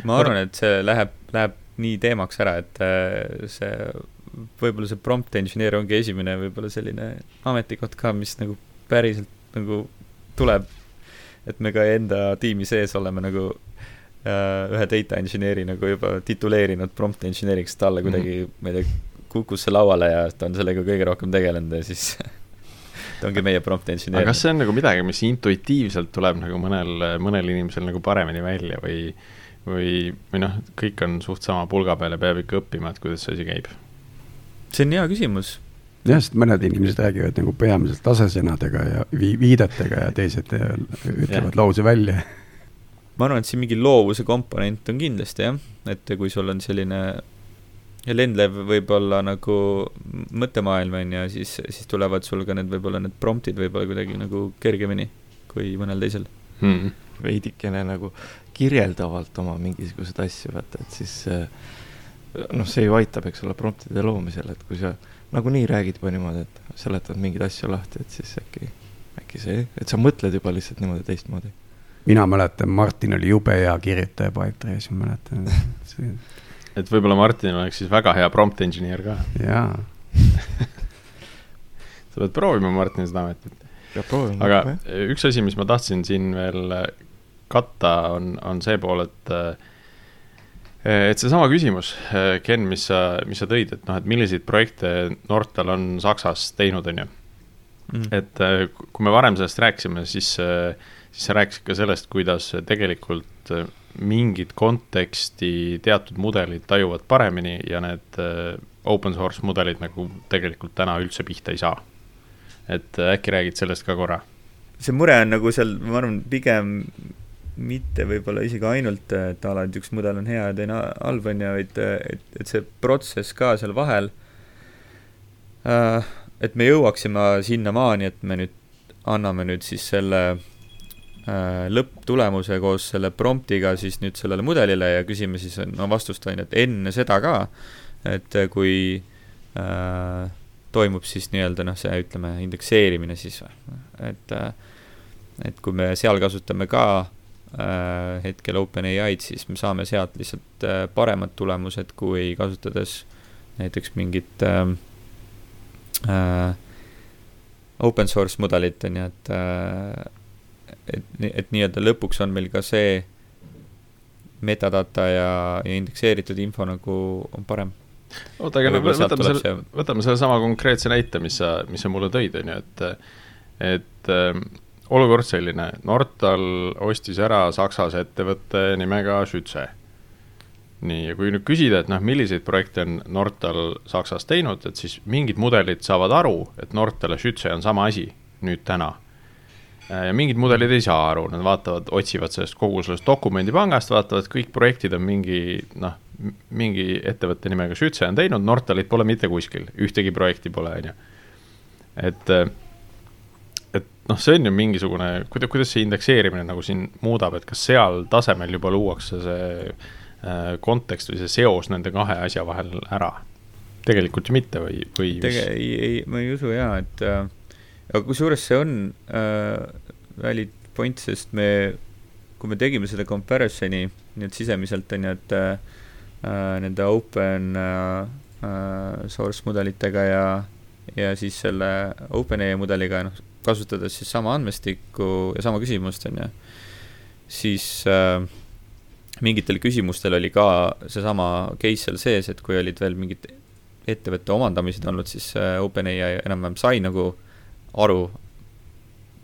Ma arvan, et see läheb, läheb nii teemaks ära, et äh, see, võib-olla see prompt engineer ongi esimene võib-olla selline ametikoht ka, mis nagu päriselt nagu tuleb, et me ka enda tiimi sees oleme nagu äh, ühe data engineer'i nagu juba tituleerinud prompt engineeriks, talle kuidagi mm, -hmm. ma ei tea, kukkus see lauale ja ta on sellega kõige rohkem tegelenud ja siis ta ongi meie prompt engineer. aga kas see on nagu midagi, mis intuitiivselt tuleb nagu mõnel, mõnel inimesel nagu paremini välja või, või, või noh, kõik on suht sama pulga peal ja peab ikka õppima, et kuidas see asi käib? see on hea küsimus. Jah, sest mõned inimesed räägivad nagu peamiselt asesõnadega ja vi-, viidetega ja teised äh, ütlevad lause välja. ma arvan, et siin mingi loovuse komponent on kindlasti jah, et kui sul on selline lendlev võib-olla nagu mõttemaailm on ju, siis, siis tulevad sul ka need võib-olla need promptid võib-olla kuidagi nagu kergemini kui mõnel teisel. Hmm.. veidikene nagu kirjeldavalt oma mingisuguseid asju vaata, et siis äh, noh, see ju aitab, eks ole, promptide loomisel, et kui sa nagunii räägid juba niimoodi, et seletad mingeid asju lahti, et siis äkki, äkki see, et sa mõtled juba lihtsalt niimoodi teistmoodi. mina mäletan, Martin oli jube hea kirjutaja Pipedrive'is, ma mäletan et võib-olla Martin oleks siis väga hea prompt engineer ka. jaa sa pead proovima, Martin, seda ametit. aga üks asi, mis ma tahtsin siin veel katta, on, on see pool, et äh, et seesama küsimus, Ken, mis sa, mis sa tõid, et noh, et milliseid projekte Nortal on Saksas teinud, on ju mm.. et äh, kui me varem sellest rääkisime, siis, siis sa rääkisid ka sellest, kuidas tegelikult mingit konteksti teatud mudelid tajuvad paremini ja need open source mudelid nagu tegelikult täna üldse pihta ei saa. et äkki räägid sellest ka korra? see mure on nagu seal, ma arvan, pigem mitte võib-olla isegi ainult, et a la, et üks mudel on hea ja teine halb, on ju, vaid et, et see protsess ka seal vahel äh,, et me jõuaksime sinnamaani, et me nüüd anname nüüd siis selle äh, lõpptulemuse koos selle promptiga siis nüüd sellele mudelile ja küsime siis no vastust, on ju, et enne seda ka, et kui äh, toimub siis nii-öelda noh, see ütleme, indekseerimine siis või, et äh, et kui me seal kasutame ka äh, hetkel OpenAI-d, siis me saame sealt lihtsalt äh, paremad tulemused, kui kasutades näiteks mingit äh, äh, open source mudelit, on ju, et äh, et, et nii-öelda lõpuks on meil ka see metadata ja, ja indekseeritud info nagu on parem. Oota, aga no võtame selle, võtame sellesama konkreetse näite, mis sa, mis sa mulle tõid, on ju, et, et äh, olukord selline, Nortal ostis ära Saksas ettevõtte nimega Schütze. nii, ja kui nüüd küsida, et noh, milliseid projekte on Nortal Saksas teinud, et siis mingid mudelid saavad aru, et Nortal ja Schütze on sama asi nüüd täna. ja mingid mudelid ei saa aru, nad vaatavad, otsivad sellest kogu sellest dokumendipangast, vaatavad, kõik projektid on mingi noh, mingi ettevõtte nimega Schütze on teinud, Nortalit pole mitte kuskil, ühtegi projekti pole, on ju. et et noh, see on ju mingisugune, kuidas, kuidas see indekseerimine nagu siin muudab, et kas seal tasemel juba luuakse see äh, kontekst või see seos nende kahe asja vahel ära? tegelikult ju mitte või, või tege-, ei, ei, ma ei usu jaa, et äh, aga kusjuures see on äh, valid point, sest me, kui me tegime seda comparison'i et sisemiselt on ju, et äh, nende open äh, äh, source mudelitega ja, ja siis selle OpenAI mudeliga, noh, kasutades siis sama andmestikku ja sama küsimust, on ju, siis äh, mingitel küsimustel oli ka seesama case seal sees, et kui olid veel mingid ettevõtte omandamised olnud, siis äh, OpenAI enam-vähem sai nagu aru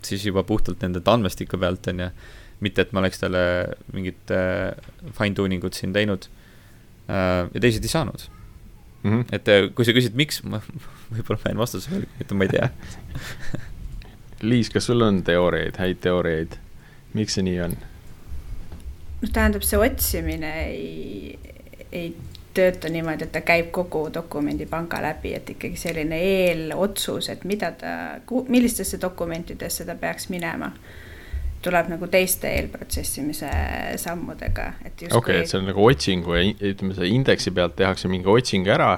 siis juba puhtalt nende andmestiku pealt, on ju, mitte et ma oleks talle mingit äh, fine tuning ut siin teinud äh,, ja teised ei saanud mm. -hmm. et äh, kui sa küsid, miks, ma võib-olla ma jään vastuse võlgu, ütlen ma ei tea Liis, kas sul on teooriaid, häid teooriaid, miks see nii on? noh, tähendab, see otsimine ei, ei tööta niimoodi, et ta käib kogu dokumendipanga läbi, et ikkagi selline eelotsus, et mida ta, millistesse dokumentidesse ta peaks minema, tuleb nagu teiste eelprotsessimise sammudega, et justkui okei okay,, et see on nagu otsingu ja ütleme, see indeksi pealt tehakse mingi otsing ära,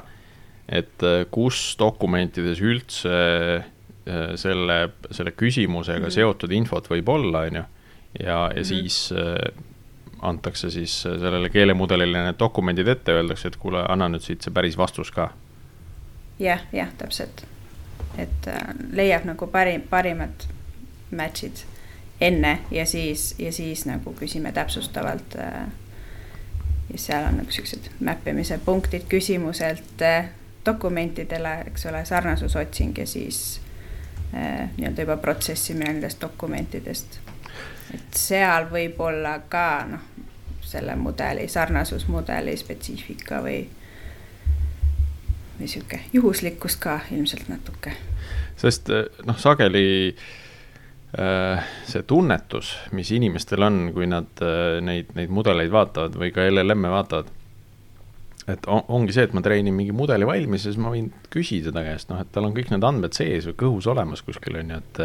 et äh, kus dokumentides üldse Äh, selle, selle küsimusega mm. seotud infot võib olla, on ju. ja, ja mm. siis äh, antakse siis sellele keelemudelile need dokumendid ette, öeldakse, et kuule, anna nüüd siit see päris vastus ka ja,. jah, jah, täpselt. et äh, leiab nagu parim, parimad match'id enne ja siis, ja siis nagu küsime täpsustavalt äh,. ja seal on nagu siuksed mäppimise punktid küsimuselt äh, dokumentidele, eks ole, sarnasusotsing ja siis Äh, nii-öelda juba protsessimine nendest dokumentidest. et seal võib olla ka noh, selle mudeli, sarnasusmudeli spetsiifika või, või sihuke juhuslikkust ka ilmselt natuke. sest äh, noh, sageli äh, see tunnetus, mis inimestel on, kui nad neid, neid mudeleid vaatavad või ka LLM-e vaatavad et on, ongi see, et ma treenin mingi mudeli valmis ja siis ma võin küsida ta käest, noh, et tal on kõik need andmed sees või kõhus olemas kuskil, on ju, et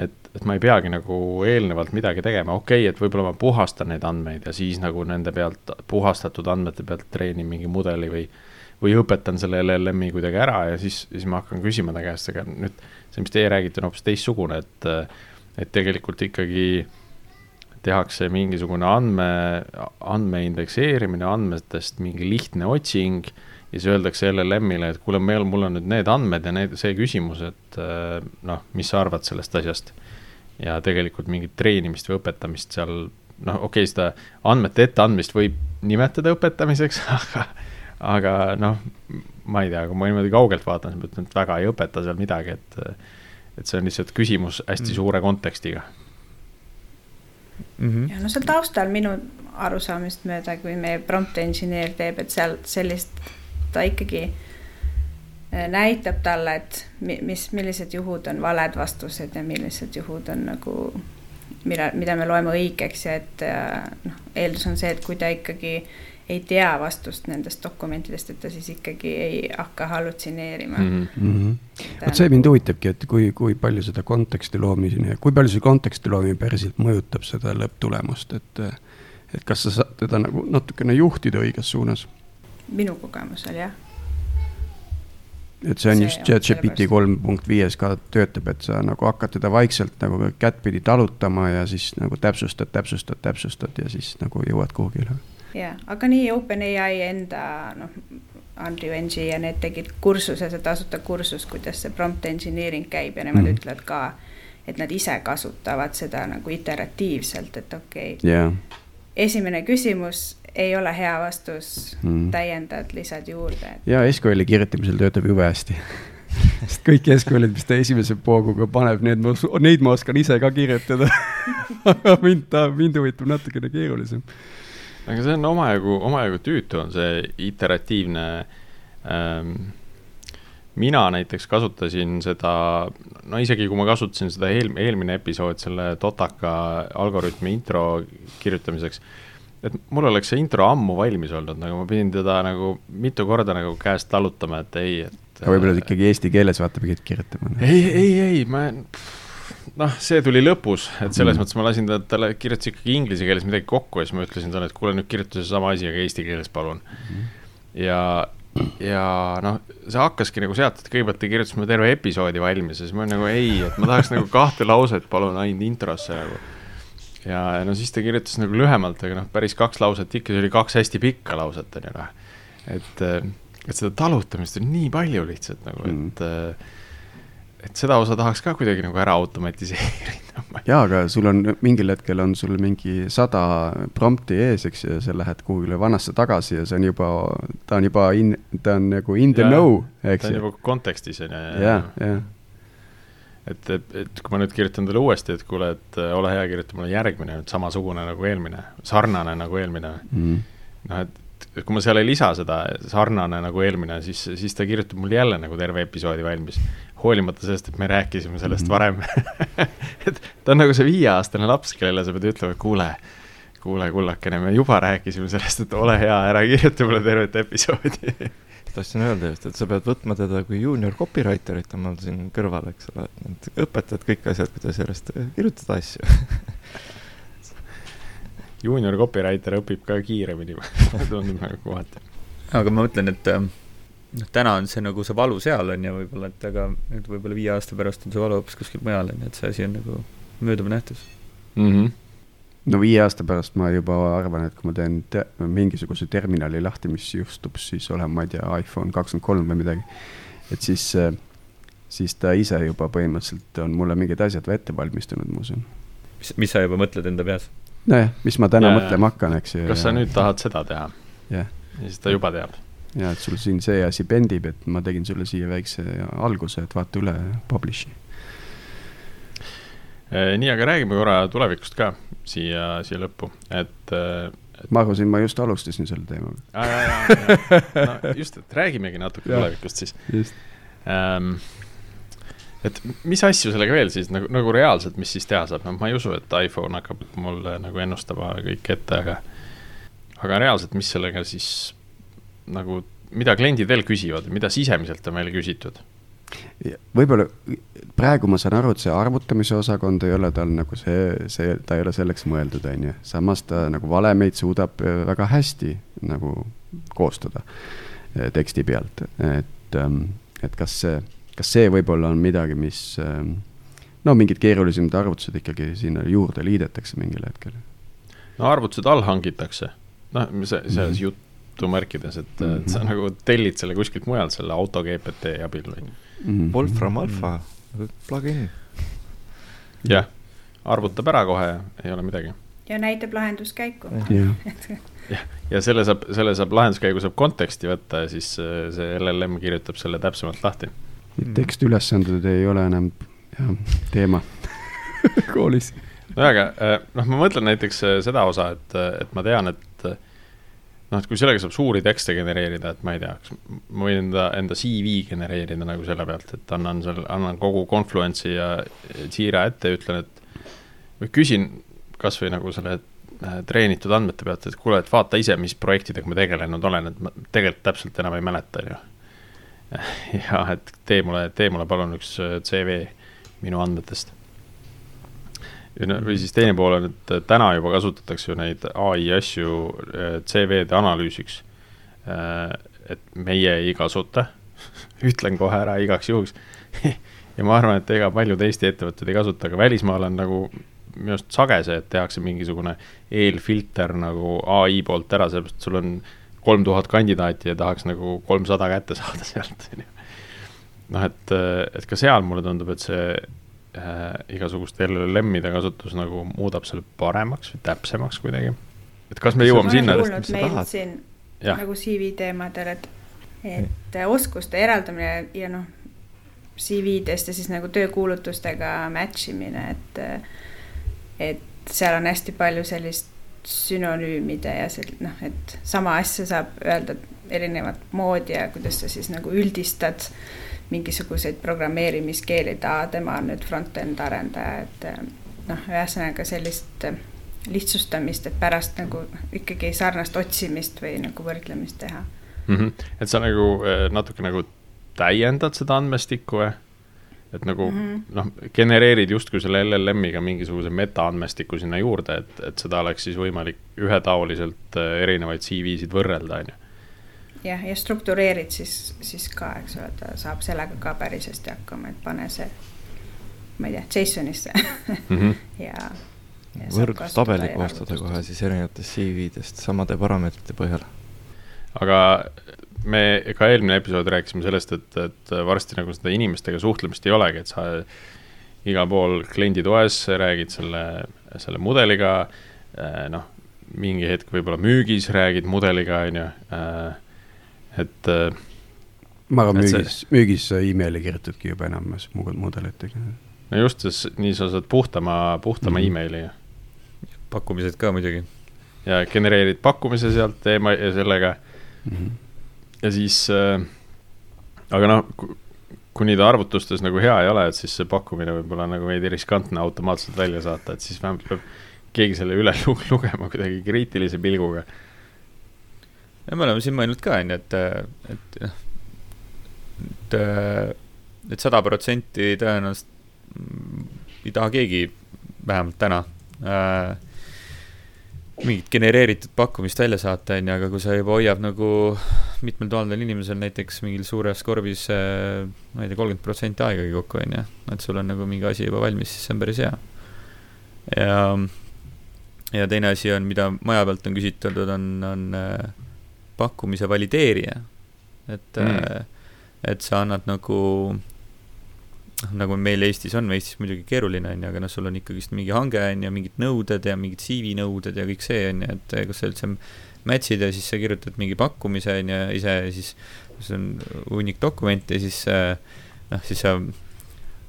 et, et ma ei peagi nagu eelnevalt midagi tegema, okei okay,, et võib-olla ma puhastan neid andmeid ja siis nagu nende pealt, puhastatud andmete pealt treenin mingi mudeli või või õpetan selle LLM-i kuidagi ära ja siis, siis ma hakkan küsima ta käest, aga nüüd see, mis teie räägite, on hoopis teistsugune, et et tegelikult ikkagi tehakse mingisugune andme, andme indekseerimine, andmetest mingi lihtne otsing ja siis öeldakse LLM-ile, et kuule, meil, mul on nüüd need andmed ja need, see küsimus, et äh, noh, mis sa arvad sellest asjast. ja tegelikult mingit treenimist või õpetamist seal, noh, okei okay,, seda andmete etteandmist võib nimetada õpetamiseks, aga, aga noh, ma ei tea, kui ma niimoodi kaugelt vaatan, siis ma ütlen, et väga ei õpeta seal midagi, et et see on lihtsalt küsimus hästi mm. suure kontekstiga mm. -hmm. ja no seal taustal minu arusaamist mööda, kui meie prompt engineer teeb, et seal sellist, ta ikkagi näitab talle, et mis, millised juhud on valed vastused ja millised juhud on nagu, mida, mida me loeme õigeks ja et noh, eeldus on see, et kui ta ikkagi ei tea vastust nendest dokumentidest, et ta siis ikkagi ei hakka hallutsineerima mm. -hmm. vot see mind huvitabki, et kui, kui palju seda konteksti loomine, kui palju see konteksti loomine päriselt mõjutab seda lõpptulemust, et et kas sa saad teda nagu natukene juhtida õiges suunas? minu kogemusel jah et see on see just ChatGPT kolm punkt viies ka töötab, et sa nagu hakkad teda vaikselt nagu kättpidi talutama ja siis nagu täpsustad, täpsustad, täpsustad ja siis nagu jõuad kuhugile. Ja, aga nii OpenAI enda noh, Unreal Engine ja need tegid kursuse, see tasuta kursus, kuidas see prompt engineering käib ja nemad mm. ütlevad ka, et nad ise kasutavad seda nagu iteratiivselt, et okei okay, yeah.. esimene küsimus ei ole hea vastus mm., täiendad, lisad juurde. ja SQL-i kirjutamisel töötab jube hästi sest kõik SQL-id, mis ta esimese pooguga paneb, need ma, neid ma oskan ise ka kirjutada aga mind ta, mind huvitab natukene keerulisem. Aga see on omajagu, omajagu tüütu on see iteratiivne ähm, mina näiteks kasutasin seda, no isegi kui ma kasutasin seda eel, eelmine episood selle Totaka algoritmi intro kirjutamiseks et mul oleks see intro ammu valmis olnud, nagu ma pidin teda nagu mitu korda nagu käest tallutama, et ei, et. aga võib-olla ta ikkagi eesti keeles vaata pidid kirjutama. ei, ei, ei, ma, noh, see tuli lõpus, et selles mm. mõttes ma lasin ta, talle kirjutas ikkagi inglise keeles midagi kokku ja siis ma ütlesin talle, et kuule nüüd kirjuta seesama asi, aga eesti keeles palun mm.. ja, ja noh, see hakkaski nagu sealt, et kõigepealt ta kirjutas mulle terve episoodi valmis ja siis ma nagu ei, et ma tahaks nagu kahte lauset palun ainult introsse nagu ja no siis ta kirjutas nagu lühemalt, aga noh, päris kaks lauset ikka, see oli kaks hästi pikka lauset, on ju noh. et, et seda talutamist on nii palju lihtsalt nagu mm., et äh, et seda osa tahaks ka kuidagi nagu ära automatiseerida. jaa, aga sul on mingil hetkel on sul mingi sada prompti ees, eks ju, ja sa lähed kuhugile vanasse tagasi ja see on juba, ta on juba in, ta on nagu in the ja, know, eks ju. ta on juba kontekstis, on ju. jah, jah et, et, et kui ma nüüd kirjutan talle uuesti, et kuule, et äh, ole hea, kirjuta mulle järgmine nüüd samasugune nagu eelmine, sarnane nagu eelmine mm.. noh, et, et kui ma seal ei lisa seda sarnane nagu eelmine, siis, siis ta kirjutab mul jälle nagu terve episoodi valmis. hoolimata sellest, et me rääkisime sellest mm. varem et ta on nagu see viieaastane laps, kellele sa pead ütlema, et kuule, kuule, kullakene, me juba rääkisime sellest, et ole hea, ära kirjuta mulle tervet episoodi tahtsin öelda just, et sa pead võtma teda kui juunior copywriter'it omal siin kõrval, eks ole, et õpetad kõik asjad, kuidas järjest kirjutada asju juunior copywriter õpib ka kiiremini tundub nagu kohati. aga ma mõtlen, et ähm, noh, täna on see nagu see valu seal on ju võib-olla, et aga et võib-olla viie aasta pärast on see valu hoopis kuskil mujal on ju, et see asi on nagu mööduv nähtus mm. -hmm no viie aasta pärast ma juba arvan, et kui ma teen te mingisuguse terminali lahti, mis jõustub, siis olen, ma ei tea, iPhone kakskümmend kolm või midagi. et siis, äh, siis ta ise juba põhimõtteliselt on mulle mingid asjad ette valmistanud, ma usun. mis, mis sa juba mõtled enda peas? Nojah, mis ma täna ja, mõtlema hakkan, eks ju. kas ja... sa nüüd tahad seda teha? jah. ja siis ta juba teab. ja, et sul siin see asi pendib, et ma tegin sulle siia väikse alguse, et vaata üle publish'i Eh, nii, aga räägime korra tulevikust ka siia, siia lõppu, et, eh, et.... ma arvasin, ma just alustasin selle teemaga. no just, et räägimegi natuke tulevikust siis. Um, et mis asju sellega veel siis nagu, nagu reaalselt, mis siis teha saab, noh, ma ei usu, et iPhone hakkab mulle nagu ennustama kõike ette, aga, aga reaalselt, mis sellega siis nagu, mida kliendid veel küsivad, mida sisemiselt on meile küsitud? Võib-olla praegu ma saan aru, et see arvutamise osakond ei ole tal nagu see, see, ta ei ole selleks mõeldud, on ju. samas ta nagu valemeid suudab äh, väga hästi nagu koostada äh, teksti pealt, et, ähm, et kas see, kas see võib-olla on midagi, mis ähm, no mingid keerulisemad arvutused ikkagi sinna juurde liidetakse mingil hetkel. no arvutused allhangitakse, noh, see, selles mm -hmm. jutumärkides, et mm, -hmm. et sa mhm. nagu tellid selle kuskilt mujalt, selle auto GPT abil või mm. -hmm. Wolfram Alpha mm, -hmm. plugin. jah, arvutab ära kohe, ei ole midagi. ja näitab lahenduskäiku. jah, ja selle saab, selle saab lahenduskäigu saab konteksti võtta ja siis äh, see LLM kirjutab selle täpsemalt lahti. Tekstiülesanded ei ole enam jah, teema koolis. no aga äh, noh, ma mõtlen näiteks äh, seda osa, et, et ma tean, et noh, et kui sellega saab suuri tekste genereerida, et ma ei tea, kas ma võin enda, enda CV genereerida nagu selle pealt, et annan seal, annan kogu Confluence'i ja Jira ette ja ütlen, et või küsin kasvõi nagu selle äh, treenitud andmete pealt, et kuule, et vaata ise, mis projektidega ma tegelenud olen, et ma tegelikult täpselt enam ei mäleta, on ju. ja et tee mulle, tee mulle palun üks äh, CV minu andmetest. Või siis teine pool on, et täna juba kasutatakse ju neid ai asju äh, CV-de analüüsiks. Äh, et meie ei kasuta. Ütlen kohe ära igaks juhuks. Ja ma arvan, et ega paljud Eesti ettevõtted ei kasuta, aga välismaal on nagu minu arust sage see, et tehakse mingisugune eelfilter nagu ai poolt ära, sellepärast sul on kolm tuhat kandidaati ja tahaks nagu kolmsada kätte saada sealt, on ju. noh, et, et ka seal mulle tundub, et see äh, igasuguste LLM-ide kasutus nagu muudab selle paremaks või täpsemaks kuidagi. et kas me jõuame sinna? nagu CV teemadel, et, et mm. oskuste eraldamine ja noh, CV-dest ja siis nagu töökuulutustega match imine, et, et seal on hästi palju sellist sünonüümide ja sel-, noh, et sama asja saab öelda erinevat moodi ja kuidas sa siis nagu üldistad mingisuguseid programmeerimiskeeli, et aa, tema on nüüd front-end arendaja, et eh, noh, ühesõnaga sellist eh, lihtsustamist, et pärast nagu ikkagi sarnast otsimist või nagu võrdlemist teha mm. -hmm. et sa nagu eh, natuke nagu täiendad seda andmestikku või? Et nagu mm -hmm. noh, genereerid justkui selle LLM-iga mingisuguse metaandmestiku sinna juurde, et, et seda oleks siis võimalik ühetaoliselt erinevaid CV-sid võrrelda, on ju jah, ja struktureerid siis, siis ka, eks ole, ta saab sellega ka päris hästi hakkama, et pane see, ma ei tea, JSON-isse mm -hmm. ja, ja. võrdlustabeli koostada kohe siis erinevatest CV-dest samade parameetrite põhjal. aga me ka eelmine episood rääkisime sellest, et, et varsti nagu seda inimestega suhtlemist ei olegi, et sa igal pool klienditoes räägid selle, selle mudeliga, noh, mingi hetk võib-olla müügis räägid mudeliga, on ju et äh,. ma arvan, müügis see..., müügis emaili kirjutadki juba enamus mudelitega. no just, nii sa saad puhtama, puhtama mm -hmm. emaili. pakkumised ka muidugi. ja genereerid pakkumise sealt ema- ja sellega mm. -hmm. Ja siis äh,, aga noh, kuni ta arvutustes nagu hea ei ole, et siis see pakkumine võib olla nagu veidi riskantne automaatselt välja saata, et siis vähemalt peab keegi selle üle lugema kuidagi kriitilise pilguga. Ja me oleme siin mõelnud ka, on ju, et, et et, et sada protsenti tõenäoliselt ei taha keegi, vähemalt täna äh,, mingit genereeritud pakkumist välja saata, on ju, aga kui sa juba hoiab nagu mitmel tuhandel inimesel näiteks mingil suures korvis äh,, ma ei tea, kolmkümmend protsenti aegagi kokku, on ju, et sul on nagu mingi asi juba valmis, siis see on päris hea. ja, ja teine asi on, mida maja pealt on küsitud, on, on äh, pakkumise valideerija. et mm., äh, et sa annad nagu, nagu meil Eestis on, Eestis muidugi keeruline, on ju, aga noh, sul on ikkagist mingi hange, on ju, mingid nõuded ja mingid CV nõuded ja kõik see, on ju, et kus sa üldse match'id ja siis sa kirjutad mingi pakkumise, on ju, ise siis, see on hunnik dokumente ja siis äh, noh, siis sa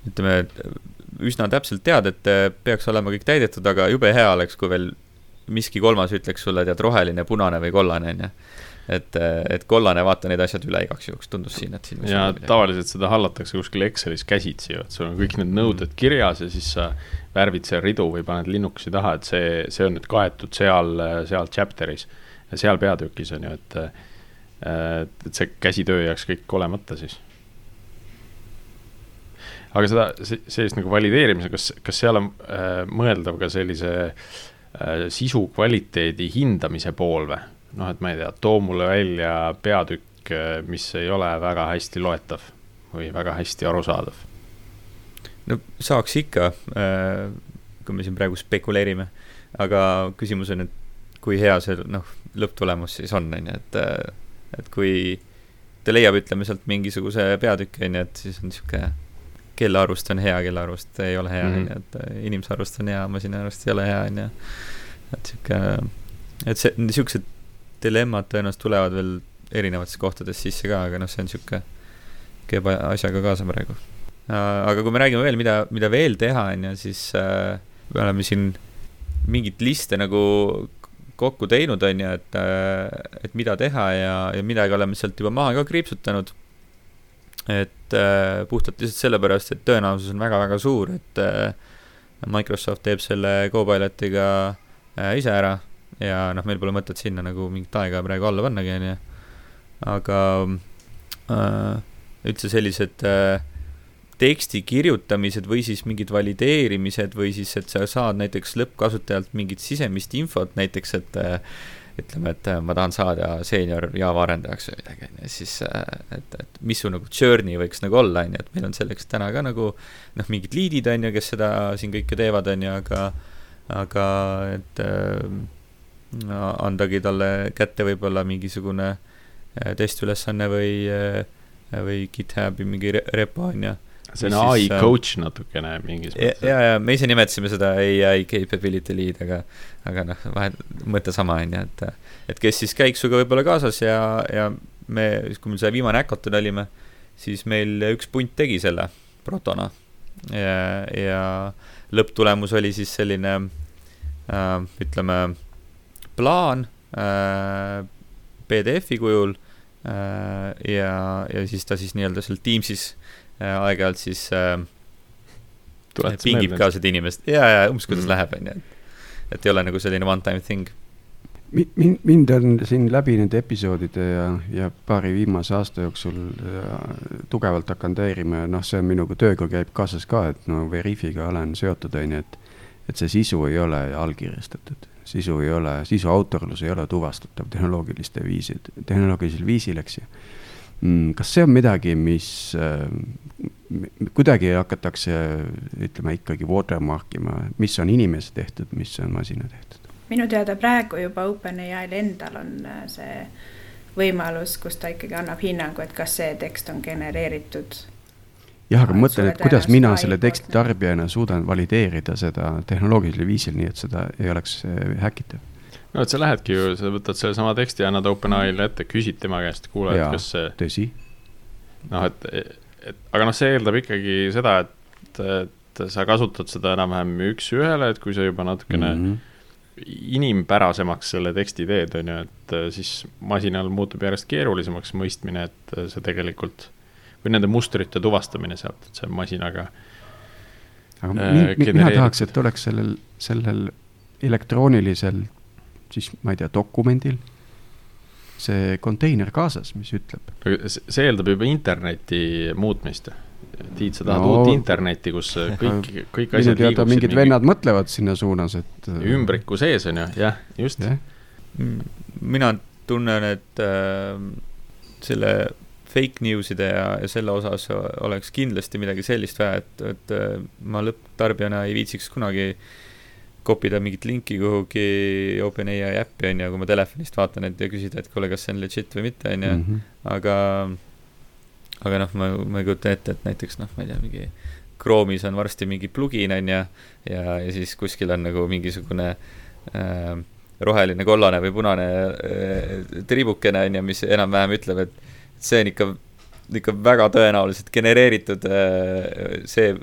ütleme, üsna täpselt tead, et äh, peaks olema kõik täidetud, aga jube hea oleks, kui veel miski kolmas ütleks sulle, tead, roheline, punane või kollane, on ju et, et kollane, vaata need asjad üle igaks juhuks, tundus siin, et siin. ja tavaliselt seda hallatakse kuskil Excelis käsitsi ju, et sul on kõik need nõuded mm. kirjas ja siis sa värvid seal ridu või paned linnukesi taha, et see, see on nüüd kaetud seal, seal chapter'is ja seal peatükis on ju, et, et see käsitöö jääks kõik olemata siis. aga seda, sellist nagu valideerimise, kas, kas seal on äh, mõeldav ka sellise äh, sisu kvaliteedi hindamise pool või? Noh, et ma ei tea, too mulle välja peatükk, mis ei ole väga hästi loetav või väga hästi arusaadav. no saaks ikka, äh, kui me siin praegu spekuleerime, aga küsimus on, et kui hea see noh, lõpptulemus siis on, on ju, et, äh, et kui ta leiab, ütleme sealt mingisuguse peatüki, on ju, et siis on niisugune kelle arust on hea, kelle arust ei ole hea, on ju, et äh, inimese arust on hea, masina arust ei ole hea, on ju. et sihuke, et see, niisugused dilemmad tõenäoliselt tulevad veel erinevates kohtades sisse ka, aga noh, see on sihuke, käib asjaga kaasa praegu. Äh, aga kui me räägime veel, mida, mida veel teha, on ju, siis äh, me oleme siin mingit liste nagu kokku teinud, on ju, et, et mida teha ja, ja midagi oleme sealt juba maha ka kriipsutanud. et puhtalt lihtsalt sellepärast, et tõenäosus on väga-väga suur, et Microsoft teeb selle Copilotiga ise ära ja noh, meil pole mõtet sinna nagu mingit aega praegu alla pannagi, on ju. aga äh, üldse sellised äh, teksti kirjutamised või siis mingid valideerimised või siis, et sa saad näiteks lõppkasutajalt mingit sisemist infot, näiteks et äh, ütleme, et äh, ma tahan saada seenior Java arendajaks või midagi, on ju, siis et, et mis su nagu journey võiks nagu olla, on ju, et meil on selleks täna ka nagu noh, mingid liidid, on ju, kes seda siin kõike teevad, on ju, aga aga et äh, andagi talle kätte võib-olla mingisugune testiülesanne või äh, või GitHubi mingi repo on ju. see on ai äh, coach natukene mingis mõttes. ja, ja me ise nimetasime seda ai capability lead, aga, aga noh, vahet, mõte sama on ju, et, et kes siis käiks sinuga võib-olla kaasas ja, ja me, kui meil see viimane hackathon olime, siis meil üks punt tegi selle protona. ja, ja lõpptulemus oli siis selline äh, ütleme, plaan äh, PDF-i kujul Äh, ja, ja siis ta siis nii-öelda seal Teamsis äh, aeg-ajalt siis äh, pingib ka seda inimest ja, ja umbes kuidas mm. läheb, on ju, et, et ei ole nagu selline one time thing. mind, mind on siin läbi nende episoodide ja, ja paari viimase aasta jooksul tugevalt hakanud häirima ja noh, see on minuga tööga käib kaasas ka, et no Veriffiga olen seotud, on ju, et, et see sisu ei ole allkirjastatud sisu ei ole, sisu autorlus ei ole tuvastatav tehnoloogiliste viisid, tehnoloogilisel viisil, eks ju mm,. kas see on midagi, mis äh, kuidagi hakatakse ütleme ikkagi watermark ima, mis on inimese tehtud, mis on masina tehtud? minu teada praegu juba OpenAI-l endal on äh, see võimalus, kus ta ikkagi annab hinnangu, et kas see tekst on genereeritud jah, aga mõtlen, et kuidas mina selle teksti tarbijana suudan valideerida seda tehnoloogilisel viisil, nii et seda ei oleks häkitav. no et sa lähedki ju, sa võtad sellesama teksti, annad OpenAI-le ette, küsid tema käest, kuule, et kas see. tõsi. noh, et, et aga noh, see eeldab ikkagi seda, et, et sa kasutad seda enam-vähem üks-ühele, et kui sa juba natukene mm -hmm inimpärasemaks selle teksti teed, on ju, et siis masinal muutub järjest keerulisemaks mõistmine, et see tegelikult või nende mustrite tuvastamine sealt, et see masinaga. aga äh, mi, mina tahaks, et oleks sellel, sellel elektroonilisel siis ma ei tea, dokumendil see konteiner kaasas, mis ütleb. see eeldab juba interneti muutmist. Tiit, sa tahad no, uut internetti, kus kõik, kõik asjad liiguksid. mingid mingi... vennad mõtlevad sinna suunas, et. ümbriku sees on ju, jah, just yeah.. mina tunnen, et äh, selle fake news'ide ja, ja selle osas oleks kindlasti midagi sellist vaja, et, et äh, ma lõpptarbijana ei viitsiks kunagi kopida mingit linki kuhugi OpenAI äppi, on ju, kui ma telefonist vaatan, et ja küsida, et kuule, kas see on legit või mitte, on ju, mhm. aga aga noh, ma, ma ei kujuta ette, et näiteks noh, ma ei tea, mingi Chrome'is on varsti mingi plugin, on ju, ja, ja siis kuskil on nagu mingisugune äh, roheline, kollane või punane äh, tribukene, on ju, mis enam-vähem ütleb, et see on ikka, ikka väga tõenäoliselt genereeritud, äh, see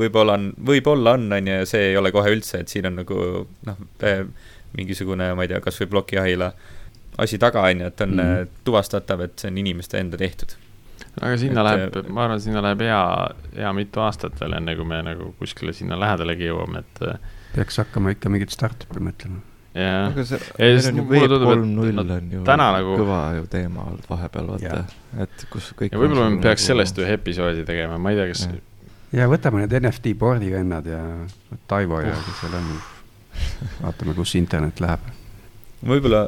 võib-olla on, võib-olla on, on ju, ja see ei ole kohe üldse, et siin on nagu noh, äh, mingisugune, ma ei tea, kas või plokiahila asi taga, on ju, et on mm. tuvastatav, et see on inimeste enda tehtud aga sinna et, läheb, ma arvan, sinna läheb hea, hea mitu aastat veel, enne kui me nagu kuskile sinna lähedalegi jõuame, et. peaks hakkama ikka mingit startup'i mõtlema jah. aga see, meil on ju Web kolm null on ju täna nagu kõva ju teema olnud vahepeal, vaata, et kus kõik ja võib-olla me peaks nagu... sellest ühe episoodi tegema, ma ei tea, kas ja, ja võtame need NFT board'i vennad ja Taivo ja kes seal on, vaatame, kus internet läheb. võib-olla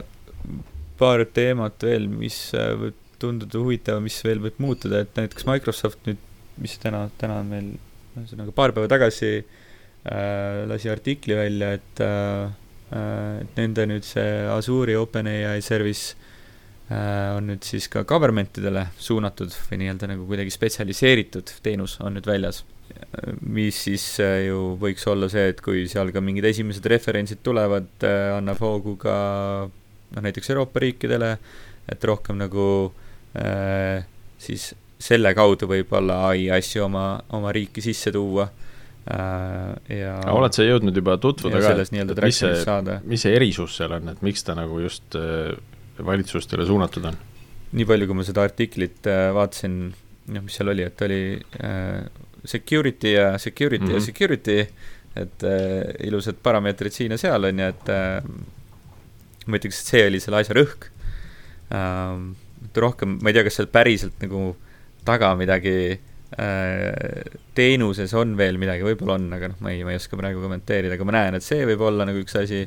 paar teemat veel, mis äh, võib tunduda huvitav, mis veel võib muutuda, et näiteks Microsoft nüüd, mis täna, täna on meil, ühesõnaga paar päeva tagasi äh, lasi artikli välja, et Äh, et nende nüüd see Azure'i OpenAI service äh, on nüüd siis ka government idele suunatud või nii-öelda nagu kuidagi spetsialiseeritud teenus on nüüd väljas. mis siis äh, ju võiks olla see, et kui seal ka mingid esimesed referentsid tulevad, annab hoogu ka noh, näiteks Euroopa riikidele, et rohkem nagu äh, siis selle kaudu võib-olla ai asju oma, oma riiki sisse tuua ja oled sa jõudnud juba tutvuda ka, et mis see, mis see erisus seal on, et miks ta nagu just valitsustele suunatud on? nii palju, kui ma seda artiklit vaatasin, noh, mis seal oli, et oli äh, security ja security mm -hmm. ja mhm. security, et äh, ilusad parameetrid siin ja seal, on ju, et äh, ma ütleks, et see oli selle asja rõhk äh,. rohkem, ma ei tea, kas seal päriselt nagu taga midagi äh, teenuses on veel midagi, võib-olla on, aga noh, ma ei, ma ei oska praegu kommenteerida, aga ma näen, et see võib olla nagu üks asi.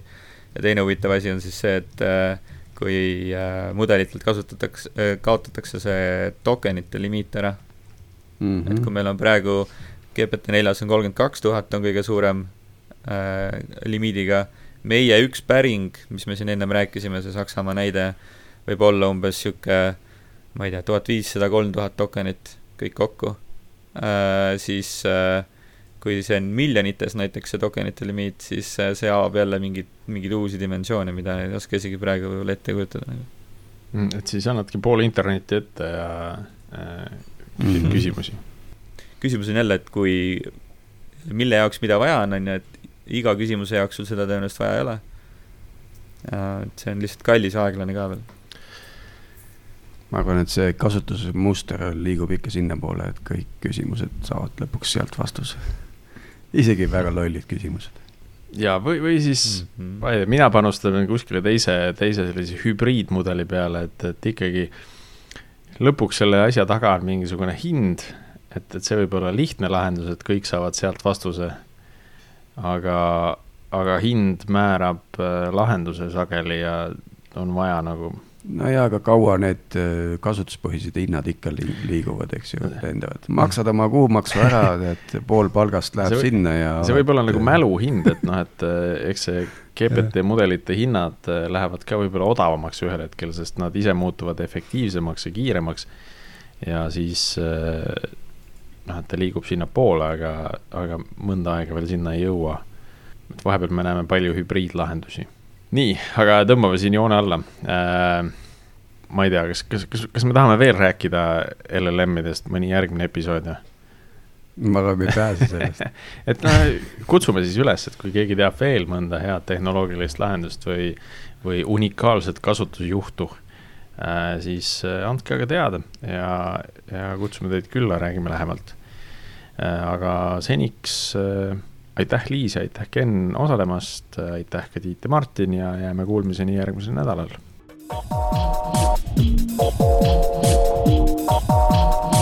ja teine huvitav asi on siis see, et äh, kui äh, mudelitelt kasutatakse äh,, kaotatakse see tokenite limiit ära mm. -hmm. et kui meil on praegu GPT-4-s on kolmkümmend kaks tuhat, on kõige suurem äh, limiidiga. meie üks päring, mis me siin ennem rääkisime, see Saksamaa näide, võib olla umbes sihuke, ma ei tea, tuhat viissada, kolm tuhat tokenit kõik kokku äh,. Siis äh, kui see on miljonites näiteks see tokenite limiit, siis äh, see avab jälle mingeid, mingeid uusi dimensioone, mida ei oska isegi praegu võib-olla ette kujutada nagu. Et siis annadki poole internetti ette ja äh, küsid mm -hmm. küsimusi. küsimus on jälle, et kui, mille jaoks mida vaja on, on ju, et iga küsimuse jaoks sul seda tõenäoliselt vaja ei ole. Äh, et see on lihtsalt kallis ja aeglane ka veel ma arvan, et see kasutusmuster liigub ikka sinnapoole, et kõik küsimused saavad lõpuks sealt vastuse isegi väga lollid küsimused. ja, või, või siis mm, -hmm. mina panustan kuskile teise, teise sellise hübriidmudeli peale, et, et ikkagi lõpuks selle asja taga on mingisugune hind, et, et see võib olla lihtne lahendus, et kõik saavad sealt vastuse. aga, aga hind määrab äh, lahenduse sageli ja on vaja nagu no jaa, aga kaua need äh, kasutuspõhised hinnad ikka liiguvad, eks ju, lendavad. maksad oma kuumaksu ära, et pool palgast läheb see, sinna ja. see võib olla nagu mäluhind, et noh, et äh, eks see GPT mudelite hinnad äh, lähevad ka võib-olla odavamaks ühel hetkel, sest nad ise muutuvad efektiivsemaks ja kiiremaks. ja siis noh, et ta liigub sinnapoole, aga, aga mõnda aega veel sinna ei jõua. et vahepeal me näeme palju hübriidlahendusi nii, aga tõmbame siin joone alla äh,. ma ei tea, kas, kas, kas, kas me tahame veel rääkida LLM-idest mõni järgmine episood või? ma arvan, me ei pääse sellest et noh, kutsume siis üles, et kui keegi teab veel mõnda head tehnoloogilist lahendust või, või unikaalset kasutusjuhtu äh,, siis äh, andke aga teada ja, ja kutsume teid külla, räägime lähemalt äh,. aga seniks äh, aitäh, Liis, aitäh, Ken osalemast, aitäh ka Tiit ja Martin ja jääme kuulmiseni järgmisel nädalal. thank you